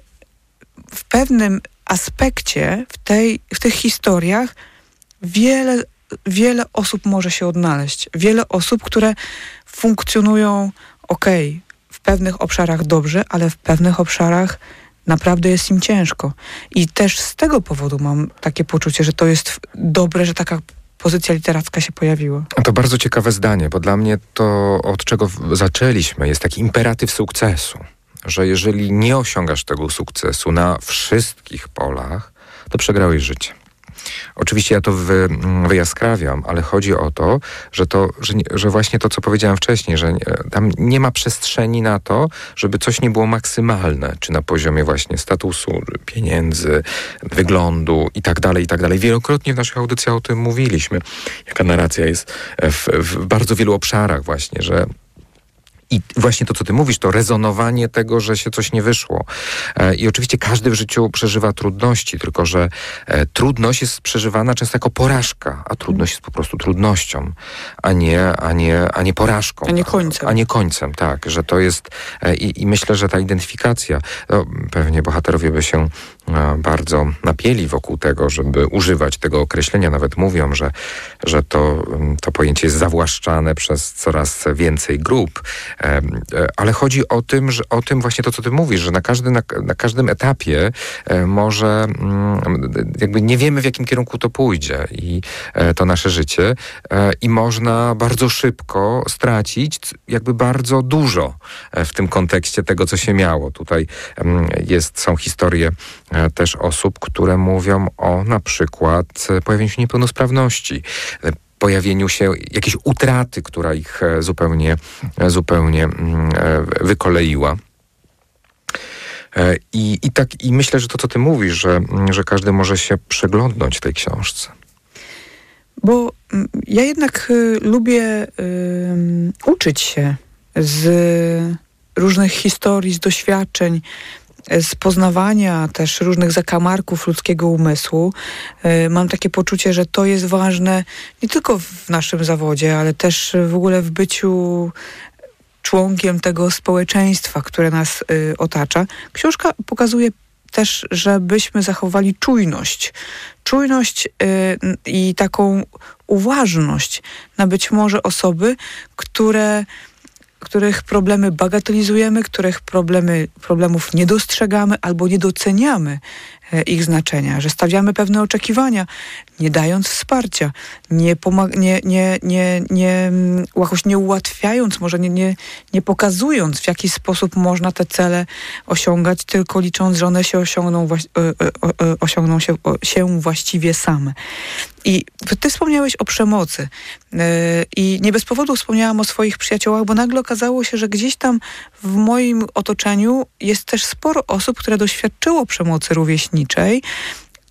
w pewnym aspekcie w, tej, w tych historiach wiele, wiele osób może się odnaleźć. Wiele osób, które funkcjonują ok, w pewnych obszarach dobrze, ale w pewnych obszarach naprawdę jest im ciężko. I też z tego powodu mam takie poczucie, że to jest dobre, że taka pozycja literacka się pojawiła. To bardzo ciekawe zdanie, bo dla mnie to, od czego zaczęliśmy, jest taki imperatyw sukcesu. Że jeżeli nie osiągasz tego sukcesu na wszystkich polach, to przegrałeś życie. Oczywiście ja to wy, mm, wyjaskrawiam, ale chodzi o to, że, to że, że, właśnie to, co powiedziałem wcześniej, że tam nie ma przestrzeni na to, żeby coś nie było maksymalne, czy na poziomie właśnie statusu, pieniędzy, wyglądu i tak dalej, i tak dalej. Wielokrotnie w naszych audycjach o tym mówiliśmy, jaka narracja jest w, w bardzo wielu obszarach właśnie, że i właśnie to, co ty mówisz, to rezonowanie tego, że się coś nie wyszło. E, I oczywiście każdy w życiu przeżywa trudności, tylko że e, trudność jest przeżywana często jako porażka, a trudność jest po prostu trudnością, a nie, a nie, a nie porażką. A nie końcem. A nie końcem, tak. Że to jest e, i, i myślę, że ta identyfikacja, no, pewnie bohaterowie by się bardzo napieli wokół tego, żeby używać tego określenia. Nawet mówią, że, że to, to pojęcie jest zawłaszczane przez coraz więcej grup. E, ale chodzi o tym, że, o tym właśnie to, co ty mówisz, że na, każdy, na, na każdym etapie e, może mm, jakby nie wiemy, w jakim kierunku to pójdzie i e, to nasze życie i można bardzo szybko stracić jakby bardzo dużo w tym kontekście tego, co się miało. Tutaj jest, są historie też osób, które mówią o na przykład pojawieniu się niepełnosprawności pojawieniu się jakiejś utraty, która ich e, zupełnie, e, zupełnie mm, e, wykoleiła. I, i, tak, I myślę, że to, co ty mówisz, że, że każdy może się przeglądnąć tej książce. Bo mm, ja jednak y, lubię y, uczyć się z różnych historii, z doświadczeń, z poznawania też różnych zakamarków ludzkiego umysłu. E, mam takie poczucie, że to jest ważne nie tylko w naszym zawodzie, ale też w ogóle w byciu członkiem tego społeczeństwa, które nas y, otacza. Książka pokazuje też, żebyśmy zachowali czujność. Czujność y, i taką uważność na być może osoby, które których problemy bagatelizujemy, których problemy, problemów nie dostrzegamy albo nie doceniamy e, ich znaczenia, że stawiamy pewne oczekiwania, nie dając wsparcia, nie, nie, nie, nie, nie, mm, jakoś nie ułatwiając, może nie, nie, nie pokazując, w jaki sposób można te cele osiągać, tylko licząc, że one się osiągną, e, e, osiągną się, się właściwie same. I ty wspomniałeś o przemocy. I nie bez powodu wspomniałam o swoich przyjaciołach, bo nagle okazało się, że gdzieś tam w moim otoczeniu jest też sporo osób, które doświadczyło przemocy rówieśniczej,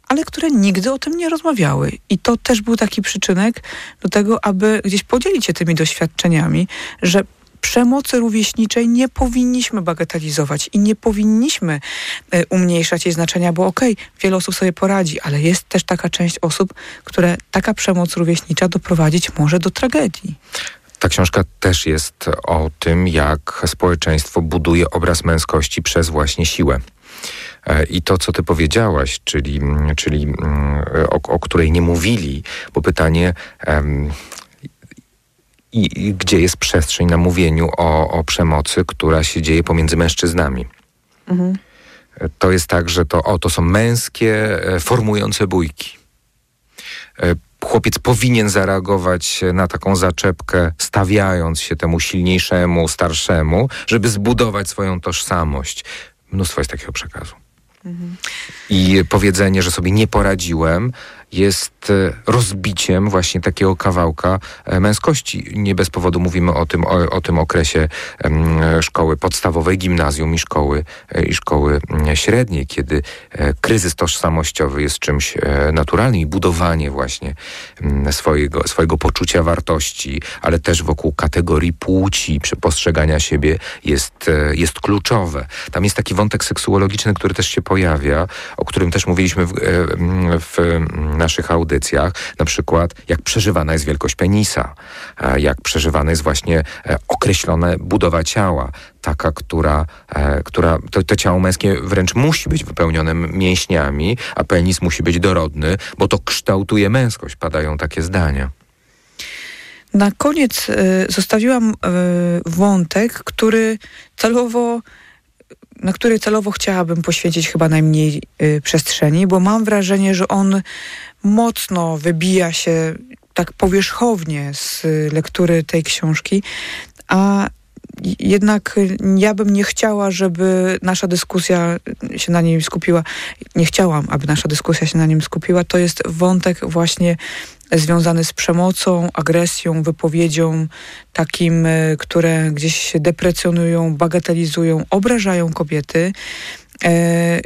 ale które nigdy o tym nie rozmawiały. I to też był taki przyczynek do tego, aby gdzieś podzielić się tymi doświadczeniami, że przemocy rówieśniczej nie powinniśmy bagatelizować i nie powinniśmy e, umniejszać jej znaczenia, bo okej, okay, wiele osób sobie poradzi, ale jest też taka część osób, które taka przemoc rówieśnicza doprowadzić może do tragedii. Ta książka też jest o tym, jak społeczeństwo buduje obraz męskości przez właśnie siłę. E, I to, co ty powiedziałaś, czyli, czyli mm, o, o której nie mówili, bo pytanie, i, i, gdzie jest przestrzeń na mówieniu o, o przemocy, która się dzieje pomiędzy mężczyznami. Mhm. E, to jest tak, że to, o, to są męskie, e, formujące bójki. Chłopiec powinien zareagować na taką zaczepkę, stawiając się temu silniejszemu, starszemu, żeby zbudować swoją tożsamość. Mnóstwo jest takiego przekazu. I powiedzenie, że sobie nie poradziłem, jest e, rozbiciem właśnie takiego kawałka e, męskości. Nie bez powodu mówimy o tym, o, o tym okresie szkoły podstawowej, gimnazjum i szkoły, e, i szkoły średniej, kiedy kryzys tożsamościowy jest czymś naturalnym i budowanie właśnie swojego, swojego poczucia wartości, ale też wokół kategorii płci, postrzegania siebie jest, jest kluczowe. Tam jest taki wątek seksuologiczny, który też się pojawia, o którym też mówiliśmy w, w, w naszych audycjach, na przykład jak przeżywana jest wielkość penisa, jak przeżywana jest właśnie e, określona budowa ciała, taka, która, e, która to, to ciało męskie wręcz musi być wypełnione mięśniami, a penis musi być dorodny, bo to kształtuje męskość, padają takie zdania. Na koniec y, zostawiłam y, wątek, który celowo na który celowo chciałabym poświęcić chyba najmniej y, przestrzeni, bo mam wrażenie, że on mocno wybija się tak powierzchownie z lektury tej książki, a jednak ja bym nie chciała, żeby nasza dyskusja się na nim skupiła. Nie chciałam, aby nasza dyskusja się na nim skupiła. To jest wątek właśnie związany z przemocą, agresją, wypowiedzią takim, e, które gdzieś się deprecjonują, bagatelizują, obrażają kobiety. E,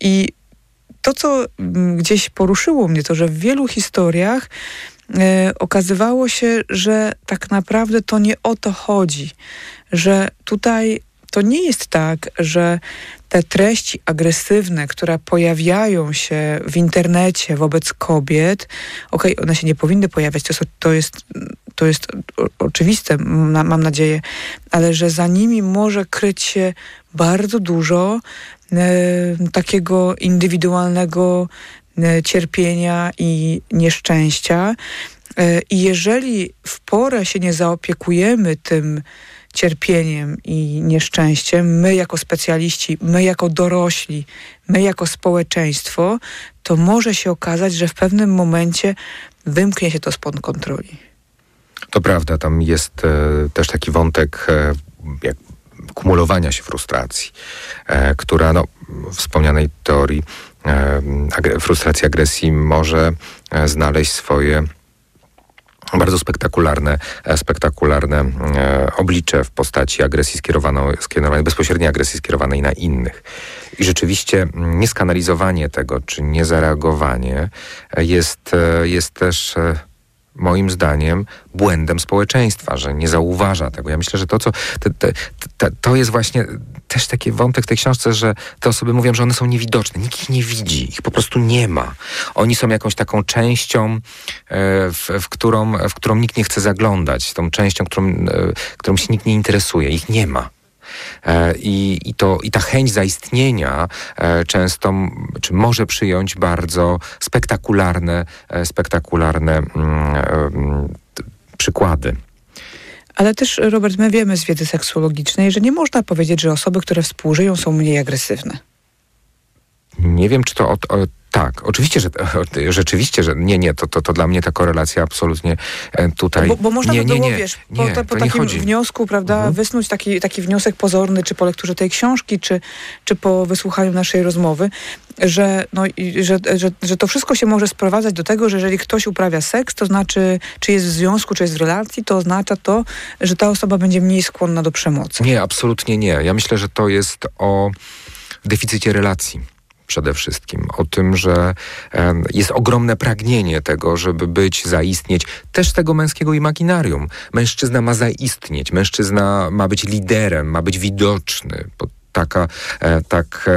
I to, co gdzieś poruszyło mnie, to, że w wielu historiach e, okazywało się, że tak naprawdę to nie o to chodzi, że tutaj to nie jest tak, że te treści agresywne, które pojawiają się w internecie wobec kobiet, okej, okay, one się nie powinny pojawiać, to to jest, to jest oczywiste, mam nadzieję, ale że za nimi może kryć się bardzo dużo e, takiego indywidualnego e, cierpienia i nieszczęścia. E, I jeżeli w porę się nie zaopiekujemy tym, cierpieniem i nieszczęściem, my jako specjaliści, my jako dorośli, my jako społeczeństwo, to może się okazać, że w pewnym momencie wymknie się to spod kontroli. To prawda, tam jest e, też taki wątek e, jak kumulowania się frustracji, e, która no, w wspomnianej teorii e, frustracji, agresji może e, znaleźć swoje bardzo spektakularne, e, spektakularne e, oblicze w postaci agresji skierowanej, skierowanej, bezpośredniej agresji skierowanej na innych. I rzeczywiście nieskanalizowanie tego, czy niezareagowanie e, jest, jest też moim zdaniem błędem społeczeństwa, że nie zauważa tego. Ja myślę, że to, co te, te, te, to jest właśnie też taki wątek w tej książce, że te osoby mówią, że one są niewidoczne. Nikt ich nie widzi, ich po prostu nie ma. Oni są jakąś taką częścią, e, w, w, którą, w którą nikt nie chce zaglądać, tą częścią, którą, e, którą się nikt nie interesuje. Ich nie ma. E, I, i, to, I ta chęć zaistnienia często, czy może przyjąć bardzo spektakularne, spektakularne mm, przykłady. Ale też, Robert, my wiemy z wiedzy seksuologicznej, że nie można powiedzieć, że osoby, które współżyją, są mniej agresywne. Nie wiem, czy to o, o tak, oczywiście, że rzeczywiście, że nie, nie, to, to, to dla mnie ta korelacja absolutnie e, tutaj. Bo, bo można nie, by było, nie, wiesz, po, nie, po takim wniosku, prawda, mhm. wysnuć taki, taki wniosek pozorny, czy po lekturze tej książki, czy, czy po wysłuchaniu naszej rozmowy, że, no, że, że, że to wszystko się może sprowadzać do tego, że jeżeli ktoś uprawia seks, to znaczy, czy jest w związku, czy jest w relacji, to oznacza to, że ta osoba będzie mniej skłonna do przemocy. Nie, absolutnie nie. Ja myślę, że to jest o deficycie relacji przede wszystkim. O tym, że jest ogromne pragnienie tego, żeby być, zaistnieć, też tego męskiego imaginarium. Mężczyzna ma zaistnieć, mężczyzna ma być liderem, ma być widoczny. Bo taka, e, tak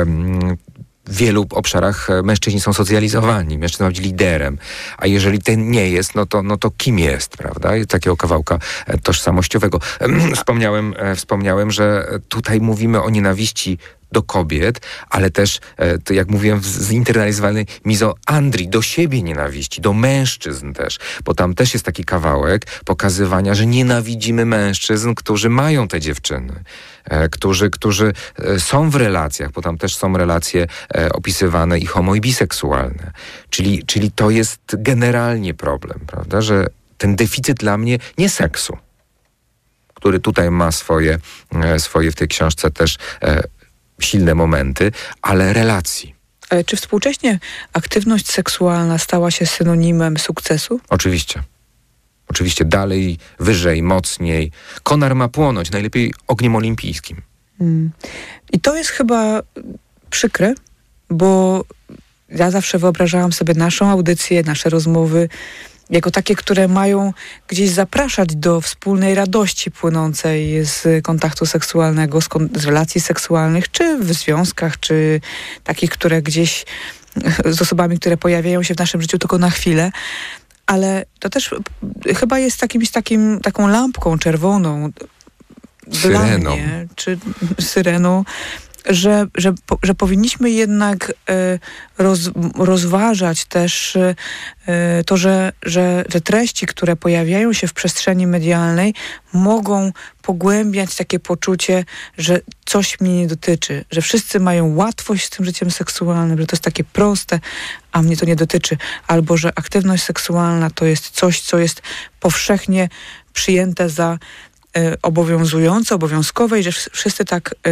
w wielu obszarach e, mężczyźni są socjalizowani, mężczyzna ma być liderem, a jeżeli ten nie jest, no to, no to kim jest, prawda? takiego kawałka e, tożsamościowego. Wspomniałem, wspomniałem, że tutaj mówimy o nienawiści do kobiet, ale też, e, to jak mówiłem, zinternalizowanej mizoandrii, do siebie nienawiści, do mężczyzn też, bo tam też jest taki kawałek pokazywania, że nienawidzimy mężczyzn, którzy mają te dziewczyny, e, którzy, którzy e, są w relacjach, bo tam też są relacje opisywane i homo i biseksualne. Czyli, czyli to jest generalnie problem, prawda, że ten deficyt dla mnie nie seksu, który tutaj ma swoje, swoje w tej książce też silne momenty, ale relacji. Ale czy współcześnie aktywność seksualna stała się synonimem sukcesu? Oczywiście. Oczywiście dalej, wyżej, mocniej. Konar ma płonąć, najlepiej ogniem olimpijskim. Hmm. I to jest chyba przykre, bo ja zawsze wyobrażałam sobie naszą audycję, nasze rozmowy jako takie, które mają gdzieś zapraszać do wspólnej radości płynącej z kontaktu seksualnego, z, kon z relacji seksualnych, czy w związkach, czy takich, które gdzieś z osobami, które pojawiają się w naszym życiu tylko na chwilę. Ale to też chyba jest jakimś takim, taką lampką czerwoną syreną. dla mnie, czy syreną, że, że, że powinniśmy jednak e, roz, rozważać też e, to, że, że, że treści, które pojawiają się w przestrzeni medialnej, mogą pogłębiać takie poczucie, że coś mnie nie dotyczy, że wszyscy mają łatwość z tym życiem seksualnym, że to jest takie proste, a mnie to nie dotyczy, albo że aktywność seksualna to jest coś, co jest powszechnie przyjęte za obowiązujące, obowiązkowe i że wszyscy tak, y,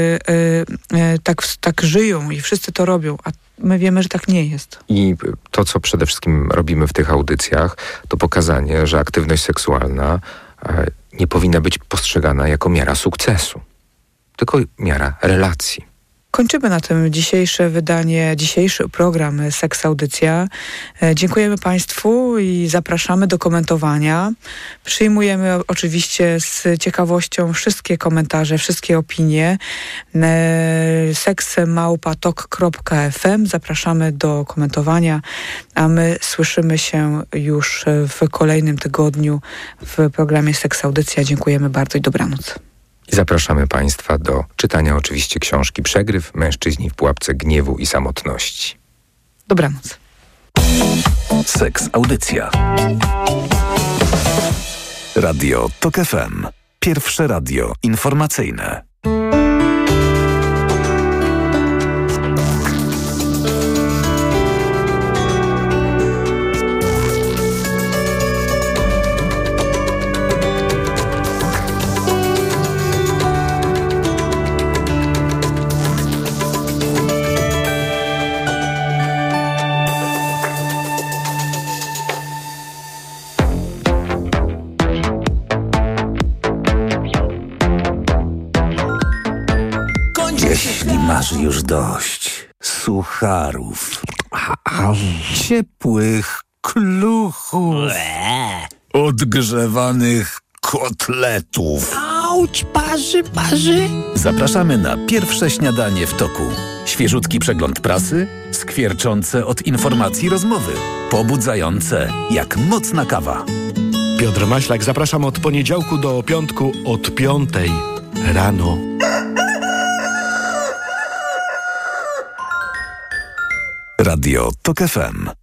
y, tak, tak żyją i wszyscy to robią, a my wiemy, że tak nie jest. I to, co przede wszystkim robimy w tych audycjach, to pokazanie, że aktywność seksualna nie powinna być postrzegana jako miara sukcesu, tylko miara relacji. Kończymy na tym dzisiejsze wydanie, dzisiejszy program Seks Audycja. E, dziękujemy Państwu i zapraszamy do komentowania. Przyjmujemy oczywiście z ciekawością wszystkie komentarze, wszystkie opinie. E, seksmałpatok.fm Zapraszamy do komentowania, a my słyszymy się już w kolejnym tygodniu w programie Seks Audycja. Dziękujemy bardzo i dobranoc. I zapraszamy Państwa do czytania oczywiście książki Przegryw Mężczyźni w pułapce gniewu i samotności. Dobranoc. Seks Audycja. Radio TOK FM. Pierwsze radio informacyjne. Masz już dość sucharów, ciepłych kluchów, odgrzewanych kotletów. Auć, parzy, parzy. Zapraszamy na pierwsze śniadanie w toku. Świeżutki przegląd prasy, skwierczące od informacji rozmowy, pobudzające jak mocna kawa. Piotr Maślak, zapraszam od poniedziałku do piątku od piątej rano. Radio TOK FM.